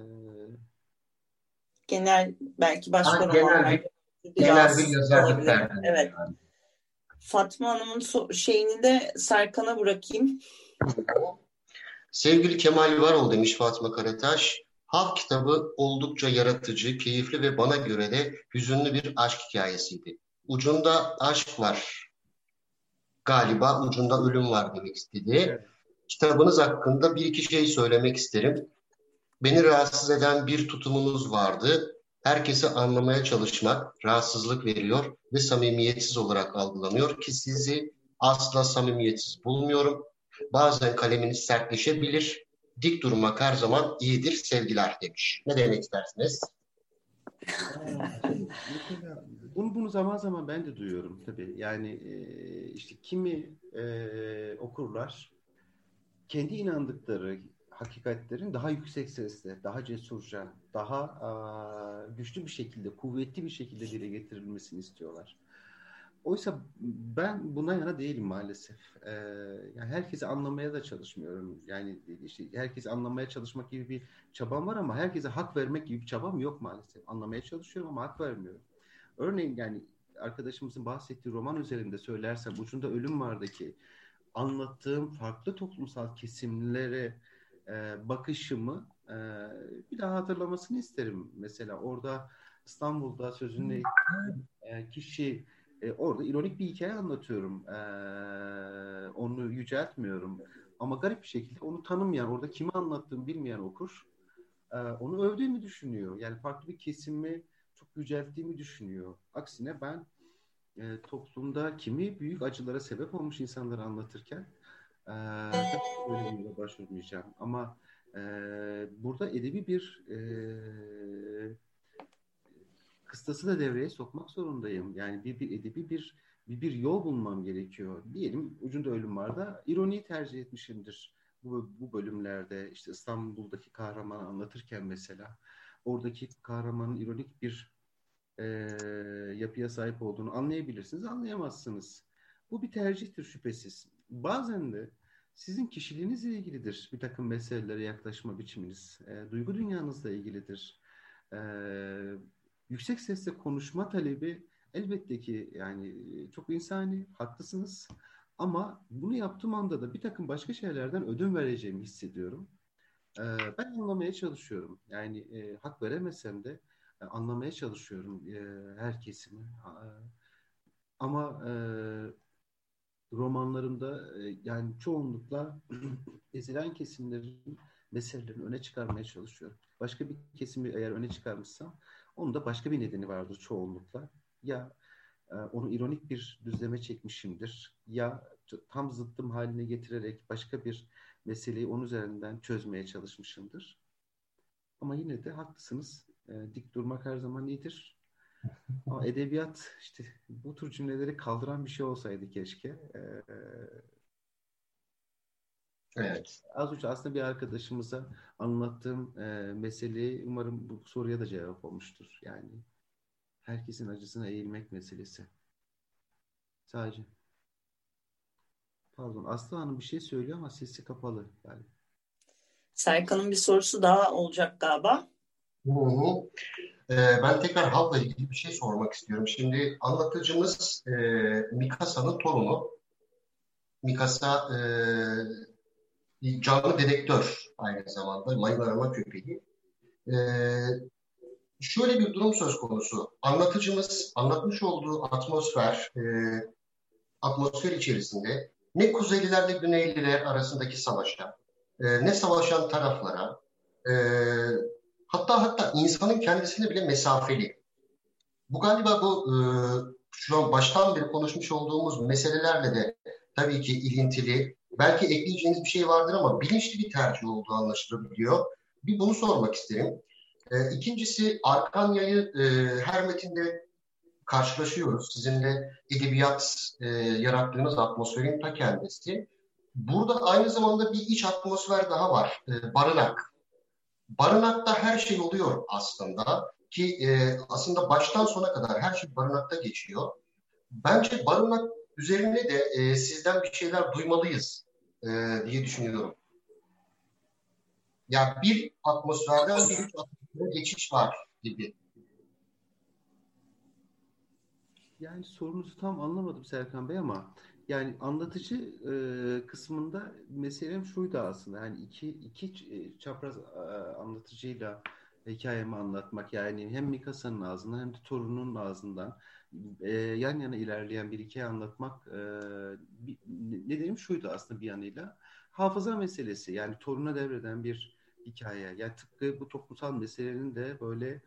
[SPEAKER 2] genel belki başka
[SPEAKER 4] ha, romanlar. Genel bir yazarlık derdi.
[SPEAKER 2] Evet. Yani. Fatma Hanım'ın so- şeyini de Serkan'a bırakayım.
[SPEAKER 4] Sevgili Kemal Varol demiş Fatma Karataş. Halk kitabı oldukça yaratıcı, keyifli ve bana göre de hüzünlü bir aşk hikayesiydi. Ucunda aşk var. Galiba ucunda ölüm var demek istedi. Evet. Kitabınız hakkında bir iki şey söylemek isterim. Beni rahatsız eden bir tutumunuz vardı. Herkesi anlamaya çalışmak rahatsızlık veriyor ve samimiyetsiz olarak algılanıyor ki sizi asla samimiyetsiz bulmuyorum. Bazen kaleminiz sertleşebilir. Dik durmak her zaman iyidir sevgiler demiş. Ne demek istersiniz?
[SPEAKER 3] bunu, bunu zaman zaman ben de duyuyorum tabii. Yani e, işte kimi e, okurlar kendi inandıkları hakikatlerin daha yüksek sesle, daha cesurca, daha a, güçlü bir şekilde, kuvvetli bir şekilde dile getirilmesini istiyorlar. Oysa ben buna yana değilim maalesef. Ee, yani herkesi anlamaya da çalışmıyorum. Yani işte herkesi anlamaya çalışmak gibi bir çabam var ama herkese hak vermek gibi bir çabam yok maalesef. Anlamaya çalışıyorum ama hak vermiyorum. Örneğin yani arkadaşımızın bahsettiği roman üzerinde söylersem ucunda ölüm vardı ki anlattığım farklı toplumsal kesimlere e, bakışımı e, bir daha hatırlamasını isterim. Mesela orada İstanbul'da sözünü e, kişi e, orada ironik bir hikaye anlatıyorum. E, onu yüceltmiyorum. Ama garip bir şekilde onu tanımayan, orada kimi anlattığımı bilmeyen okur e, onu övdüğümü düşünüyor. Yani farklı bir kesimi çok yücelttiğimi düşünüyor. Aksine ben e, toplumda kimi büyük acılara sebep olmuş insanları anlatırken e, ölümüne başvurmayacağım. Ama e, burada edebi bir e, kıstası da devreye sokmak zorundayım. Yani bir, bir edebi bir, bir bir yol bulmam gerekiyor. Diyelim ucunda ölüm var da ironiyi tercih etmişimdir bu, bu bölümlerde. işte İstanbul'daki kahramanı anlatırken mesela oradaki kahramanın ironik bir e, yapıya sahip olduğunu anlayabilirsiniz, anlayamazsınız. Bu bir tercihtir şüphesiz. Bazen de sizin kişiliğinizle ilgilidir bir takım meselelere yaklaşma biçiminiz. E, duygu dünyanızla ilgilidir. E, yüksek sesle konuşma talebi elbette ki yani çok insani, haklısınız. Ama bunu yaptığım anda da bir takım başka şeylerden ödün vereceğimi hissediyorum. E, ben anlamaya çalışıyorum. Yani e, hak veremesem de e, anlamaya çalışıyorum e, her kesimi. E, ama e, romanlarımda e, yani çoğunlukla ezilen kesimlerin meselelerini öne çıkarmaya çalışıyorum. Başka bir kesimi eğer öne çıkarmışsam onun da başka bir nedeni vardır çoğunlukla. Ya e, onu ironik bir düzleme çekmişimdir ya tam zıttım haline getirerek başka bir meseleyi onun üzerinden çözmeye çalışmışımdır. Ama yine de haklısınız. E, dik durmak her zaman iyidir. Ama edebiyat işte bu tür cümleleri kaldıran bir şey olsaydı keşke. E,
[SPEAKER 4] evet.
[SPEAKER 3] Az önce aslında bir arkadaşımıza anlattığım e, meseleyi umarım bu soruya da cevap olmuştur. Yani herkesin acısına eğilmek meselesi. Sadece. Pardon Aslı Hanım bir şey söylüyor ama sesi kapalı. Yani.
[SPEAKER 2] Serkan'ın bir sorusu daha olacak galiba.
[SPEAKER 4] Hı hı. Ee, ben tekrar halkla ilgili bir şey sormak istiyorum. Şimdi anlatıcımız e, Mikasa'nın torunu. Mikasa e, canlı dedektör aynı zamanda. Mayın arama köpeği. E, şöyle bir durum söz konusu. Anlatıcımız anlatmış olduğu atmosfer, e, atmosfer içerisinde ne Kuzeylilerle Güneyliler arasındaki savaşa, e, ne savaşan taraflara, e, Hatta hatta insanın kendisine bile mesafeli. Bu galiba bu e, şu an baştan beri konuşmuş olduğumuz meselelerle de tabii ki ilintili. Belki ekleyeceğiniz bir şey vardır ama bilinçli bir tercih olduğu anlaşılabiliyor. Bir bunu sormak isterim. E, ikincisi Arkanya'yı e, her metinde karşılaşıyoruz. Sizin de edebiyat e, yarattığınız atmosferin ta kendisi. burada aynı zamanda bir iç atmosfer daha var. E, barınak. Barınakta her şey oluyor aslında ki e, aslında baştan sona kadar her şey barınakta geçiyor. Bence barınak üzerine de e, sizden bir şeyler duymalıyız e, diye düşünüyorum. Ya bir atmosferden bir atmosfere geçiş var gibi.
[SPEAKER 3] Yani sorunuzu tam anlamadım Serkan Bey ama yani anlatıcı e, kısmında meselem şuydu aslında. Yani iki iki e, çapraz e, anlatıcıyla hikayemi anlatmak yani hem Mikasa'nın ağzından hem de torunun ağzından e, yan yana ilerleyen bir hikaye anlatmak e, bir, nedenim şuydu aslında bir yanıyla hafıza meselesi yani toruna devreden bir hikaye yani tıpkı bu toplumsal meselenin de böyle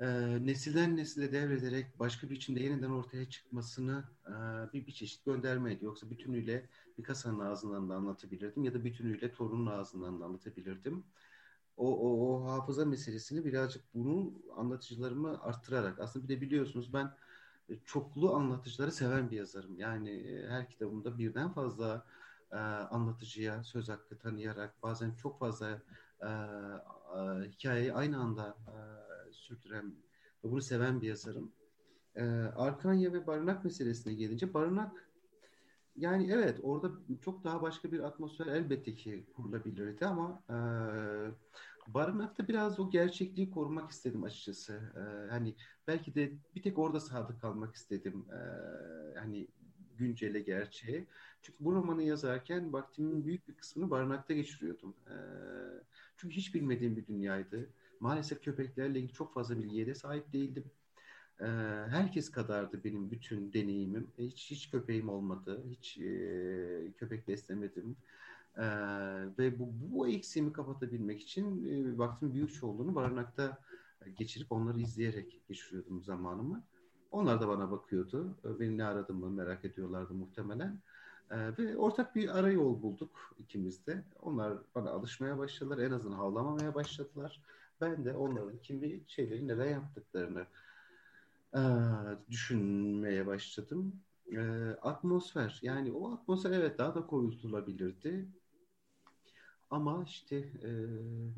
[SPEAKER 3] e, nesilden nesile devrederek başka bir biçimde yeniden ortaya çıkmasını e, bir, bir çeşit göndermeydi. Yoksa bütünüyle Picasso'nun ağzından da anlatabilirdim ya da bütünüyle torunun ağzından da anlatabilirdim. O, o, o hafıza meselesini birazcık bunu anlatıcılarımı arttırarak aslında bir de biliyorsunuz ben çoklu anlatıcıları seven bir yazarım. Yani her kitabımda birden fazla e, anlatıcıya söz hakkı tanıyarak bazen çok fazla e, e, hikayeyi aynı anda e, sürdüren ve bunu seven bir yazarım. E, Arkanya ve barınak meselesine gelince barınak yani evet orada çok daha başka bir atmosfer elbette ki kurulabilirdi ama e, barınakta biraz o gerçekliği korumak istedim açıkçası. E, hani belki de bir tek orada sadık kalmak istedim. E, hani güncele gerçeğe. Çünkü bu romanı yazarken vaktimin büyük bir kısmını barınakta geçiriyordum. E, çünkü hiç bilmediğim bir dünyaydı. Maalesef köpeklerle ilgili çok fazla bilgiye de sahip değildim. Ee, herkes kadardı benim bütün deneyimim. Hiç hiç köpeğim olmadı. Hiç e, köpek beslemedim. Ee, ve bu, bu eksiğimi kapatabilmek için e, vaktimin büyük çoğunluğunu barınakta geçirip onları izleyerek geçiriyordum zamanımı. Onlar da bana bakıyordu. Beni ne aradığımı merak ediyorlardı muhtemelen. Ee, ve ortak bir arayol bulduk ikimiz de. Onlar bana alışmaya başladılar. En azından havlamamaya başladılar. Ben de onların kimi şeyleri neden yaptıklarını e, düşünmeye başladım. E, atmosfer yani o atmosfer evet daha da koyultulabilirdi. Ama işte e,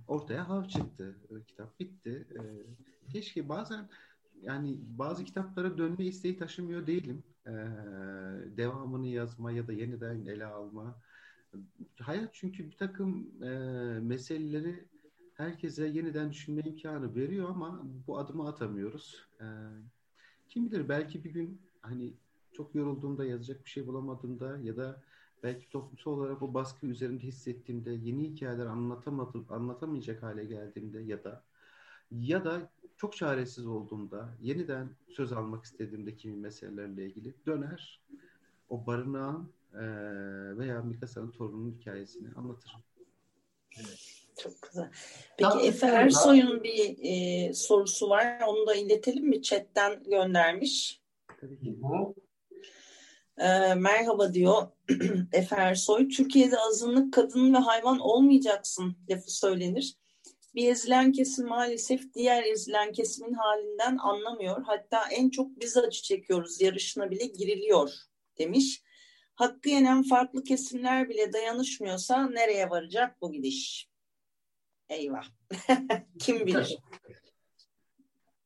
[SPEAKER 3] ortaya hav çıktı. E, kitap bitti. E, keşke bazen yani bazı kitaplara dönme isteği taşımıyor değilim. E, devamını yazma ya da yeniden ele alma. Hayat çünkü bir takım e, meseleleri herkese yeniden düşünme imkanı veriyor ama bu adımı atamıyoruz. E, kim bilir belki bir gün hani çok yorulduğumda yazacak bir şey bulamadığımda ya da belki toplumsal olarak o baskı üzerinde hissettiğimde yeni hikayeler anlatamadım, anlatamayacak hale geldiğimde ya da ya da çok çaresiz olduğumda yeniden söz almak istediğimde kimi meselelerle ilgili döner o barınağın e, veya Mikasa'nın torununun hikayesini anlatırım.
[SPEAKER 2] Evet. Çok güzel. Peki Efe Ersoy'un bir e, sorusu var. Onu da iletelim mi? Chatten göndermiş. E, merhaba diyor Efe Ersoy. Türkiye'de azınlık kadın ve hayvan olmayacaksın lafı söylenir. Bir ezilen kesim maalesef diğer ezilen kesimin halinden anlamıyor. Hatta en çok biz acı çekiyoruz yarışına bile giriliyor demiş. Hakkı yenen farklı kesimler bile dayanışmıyorsa nereye varacak bu gidiş? Eyvah. Kim bilir?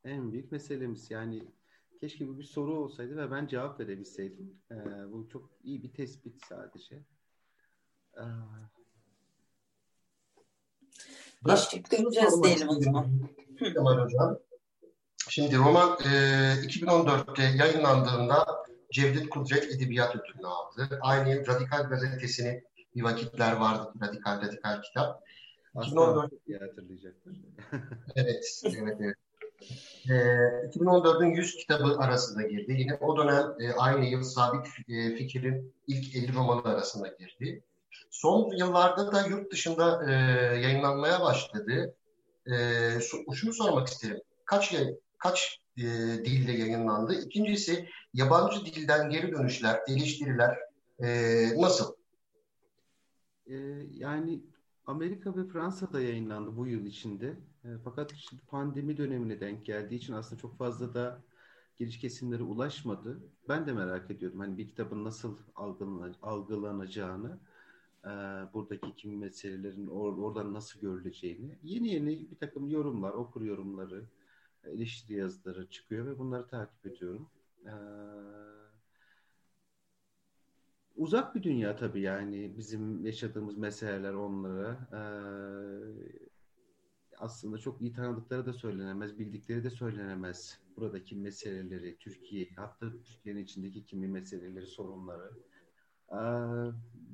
[SPEAKER 3] en büyük meselemiz yani keşke bu bir soru olsaydı ve ben cevap verebilseydim. Ee, bu çok iyi bir tespit sadece. Ee...
[SPEAKER 2] Teşekkür edeceğiz diyelim o zaman.
[SPEAKER 4] Kemal Hocam. Şimdi roman e, 2014'te yayınlandığında Cevdet Kudret Edebiyat Ödülünü aldı. Aynı Radikal Gazetesi'nin bir vakitler vardı. Radikal Radikal kitap.
[SPEAKER 3] 2014 diye hatırlayacaktır.
[SPEAKER 4] evet, evet, evet. E, ee, 2014'ün 100 kitabı arasında girdi. Yine o dönem e, aynı yıl Sabit e, Fikir'in ilk 50 romanı arasında girdi. Son yıllarda da yurt dışında e, yayınlanmaya başladı. E, şunu sormak isterim. Kaç kaç e, dilde yayınlandı? İkincisi yabancı dilden geri dönüşler, eleştiriler e, nasıl?
[SPEAKER 3] E, yani Amerika ve Fransa'da yayınlandı bu yıl içinde. E, fakat şimdi pandemi dönemine denk geldiği için aslında çok fazla da giriş kesimlere ulaşmadı. Ben de merak ediyordum. Hani bir kitabın nasıl algılanacağını, e, buradaki kim meselelerin or, oradan nasıl görüleceğini. Yeni yeni bir takım yorumlar, okur yorumları, eleştiri yazıları çıkıyor ve bunları takip ediyorum. Ee, uzak bir dünya tabii yani bizim yaşadığımız meseleler onlara. Aslında çok iyi tanıdıkları da söylenemez, bildikleri de söylenemez. Buradaki meseleleri, Türkiye, hatta Türkiye'nin içindeki kimi meseleleri, sorunları. Ee,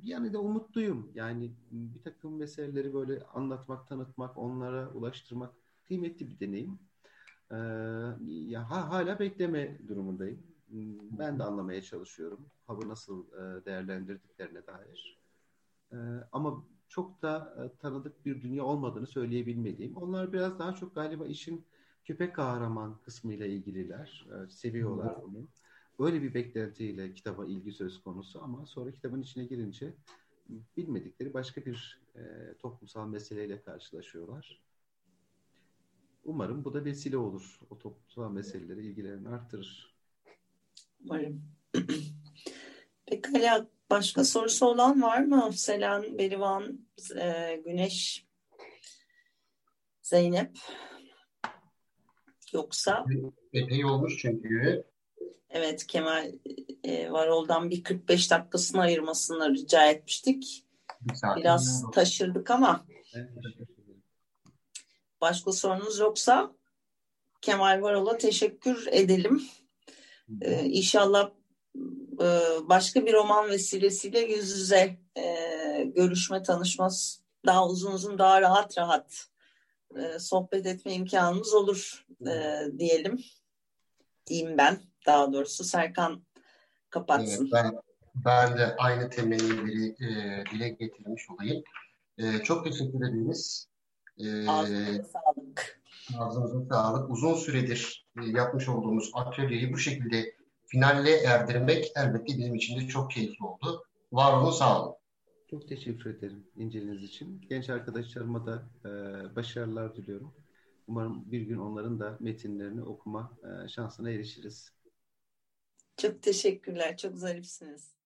[SPEAKER 3] yani de umutluyum. Yani bir takım meseleleri böyle anlatmak, tanıtmak, onlara ulaştırmak kıymetli bir deneyim. Ee, ya hala bekleme durumundayım. Ben de anlamaya çalışıyorum. Hava nasıl e, değerlendirdiklerine dair. Ee, ama çok da e, tanıdık bir dünya olmadığını söyleyebilmeliyim. Onlar biraz daha çok galiba işin köpek kahraman kısmıyla ilgililer. E, seviyorlar onu. Böyle bir beklentiyle kitaba ilgi söz konusu ama sonra kitabın içine girince bilmedikleri başka bir e, toplumsal meseleyle karşılaşıyorlar. Umarım bu da vesile olur. O toplumsal meselelere ilgilerini arttırır.
[SPEAKER 2] Umarım. Pekala başka sorusu olan var mı? Selen, Berivan, e, Güneş, Zeynep. Yoksa?
[SPEAKER 4] Epey olmuş çünkü.
[SPEAKER 2] Evet Kemal e, Varol'dan bir 45 dakikasını ayırmasını rica etmiştik. Bir Biraz taşırdık ama. Başka sorunuz yoksa Kemal Varol'a teşekkür edelim. Ee, inşallah başka bir roman vesilesiyle yüz yüze e, görüşme, tanışması daha uzun uzun, daha rahat rahat e, sohbet etme imkanımız olur e, diyelim. Diyeyim ben daha doğrusu. Serkan kapatsın.
[SPEAKER 4] Evet, ben, ben de aynı temennileri e, dile getirmiş olayım. E, çok teşekkür ederiz.
[SPEAKER 2] E, Ağzınıza sağlık.
[SPEAKER 4] Ağzınıza sağlık. Uzun süredir e, yapmış olduğumuz atölyeyi bu şekilde finalle erdirmek elbette bizim için de çok keyifli oldu. Var olun, sağ olun.
[SPEAKER 3] Çok teşekkür ederim inceliğiniz için. Genç arkadaşlarıma da e, başarılar diliyorum. Umarım bir gün onların da metinlerini okuma e, şansına erişiriz.
[SPEAKER 2] Çok teşekkürler. Çok zarifsiniz.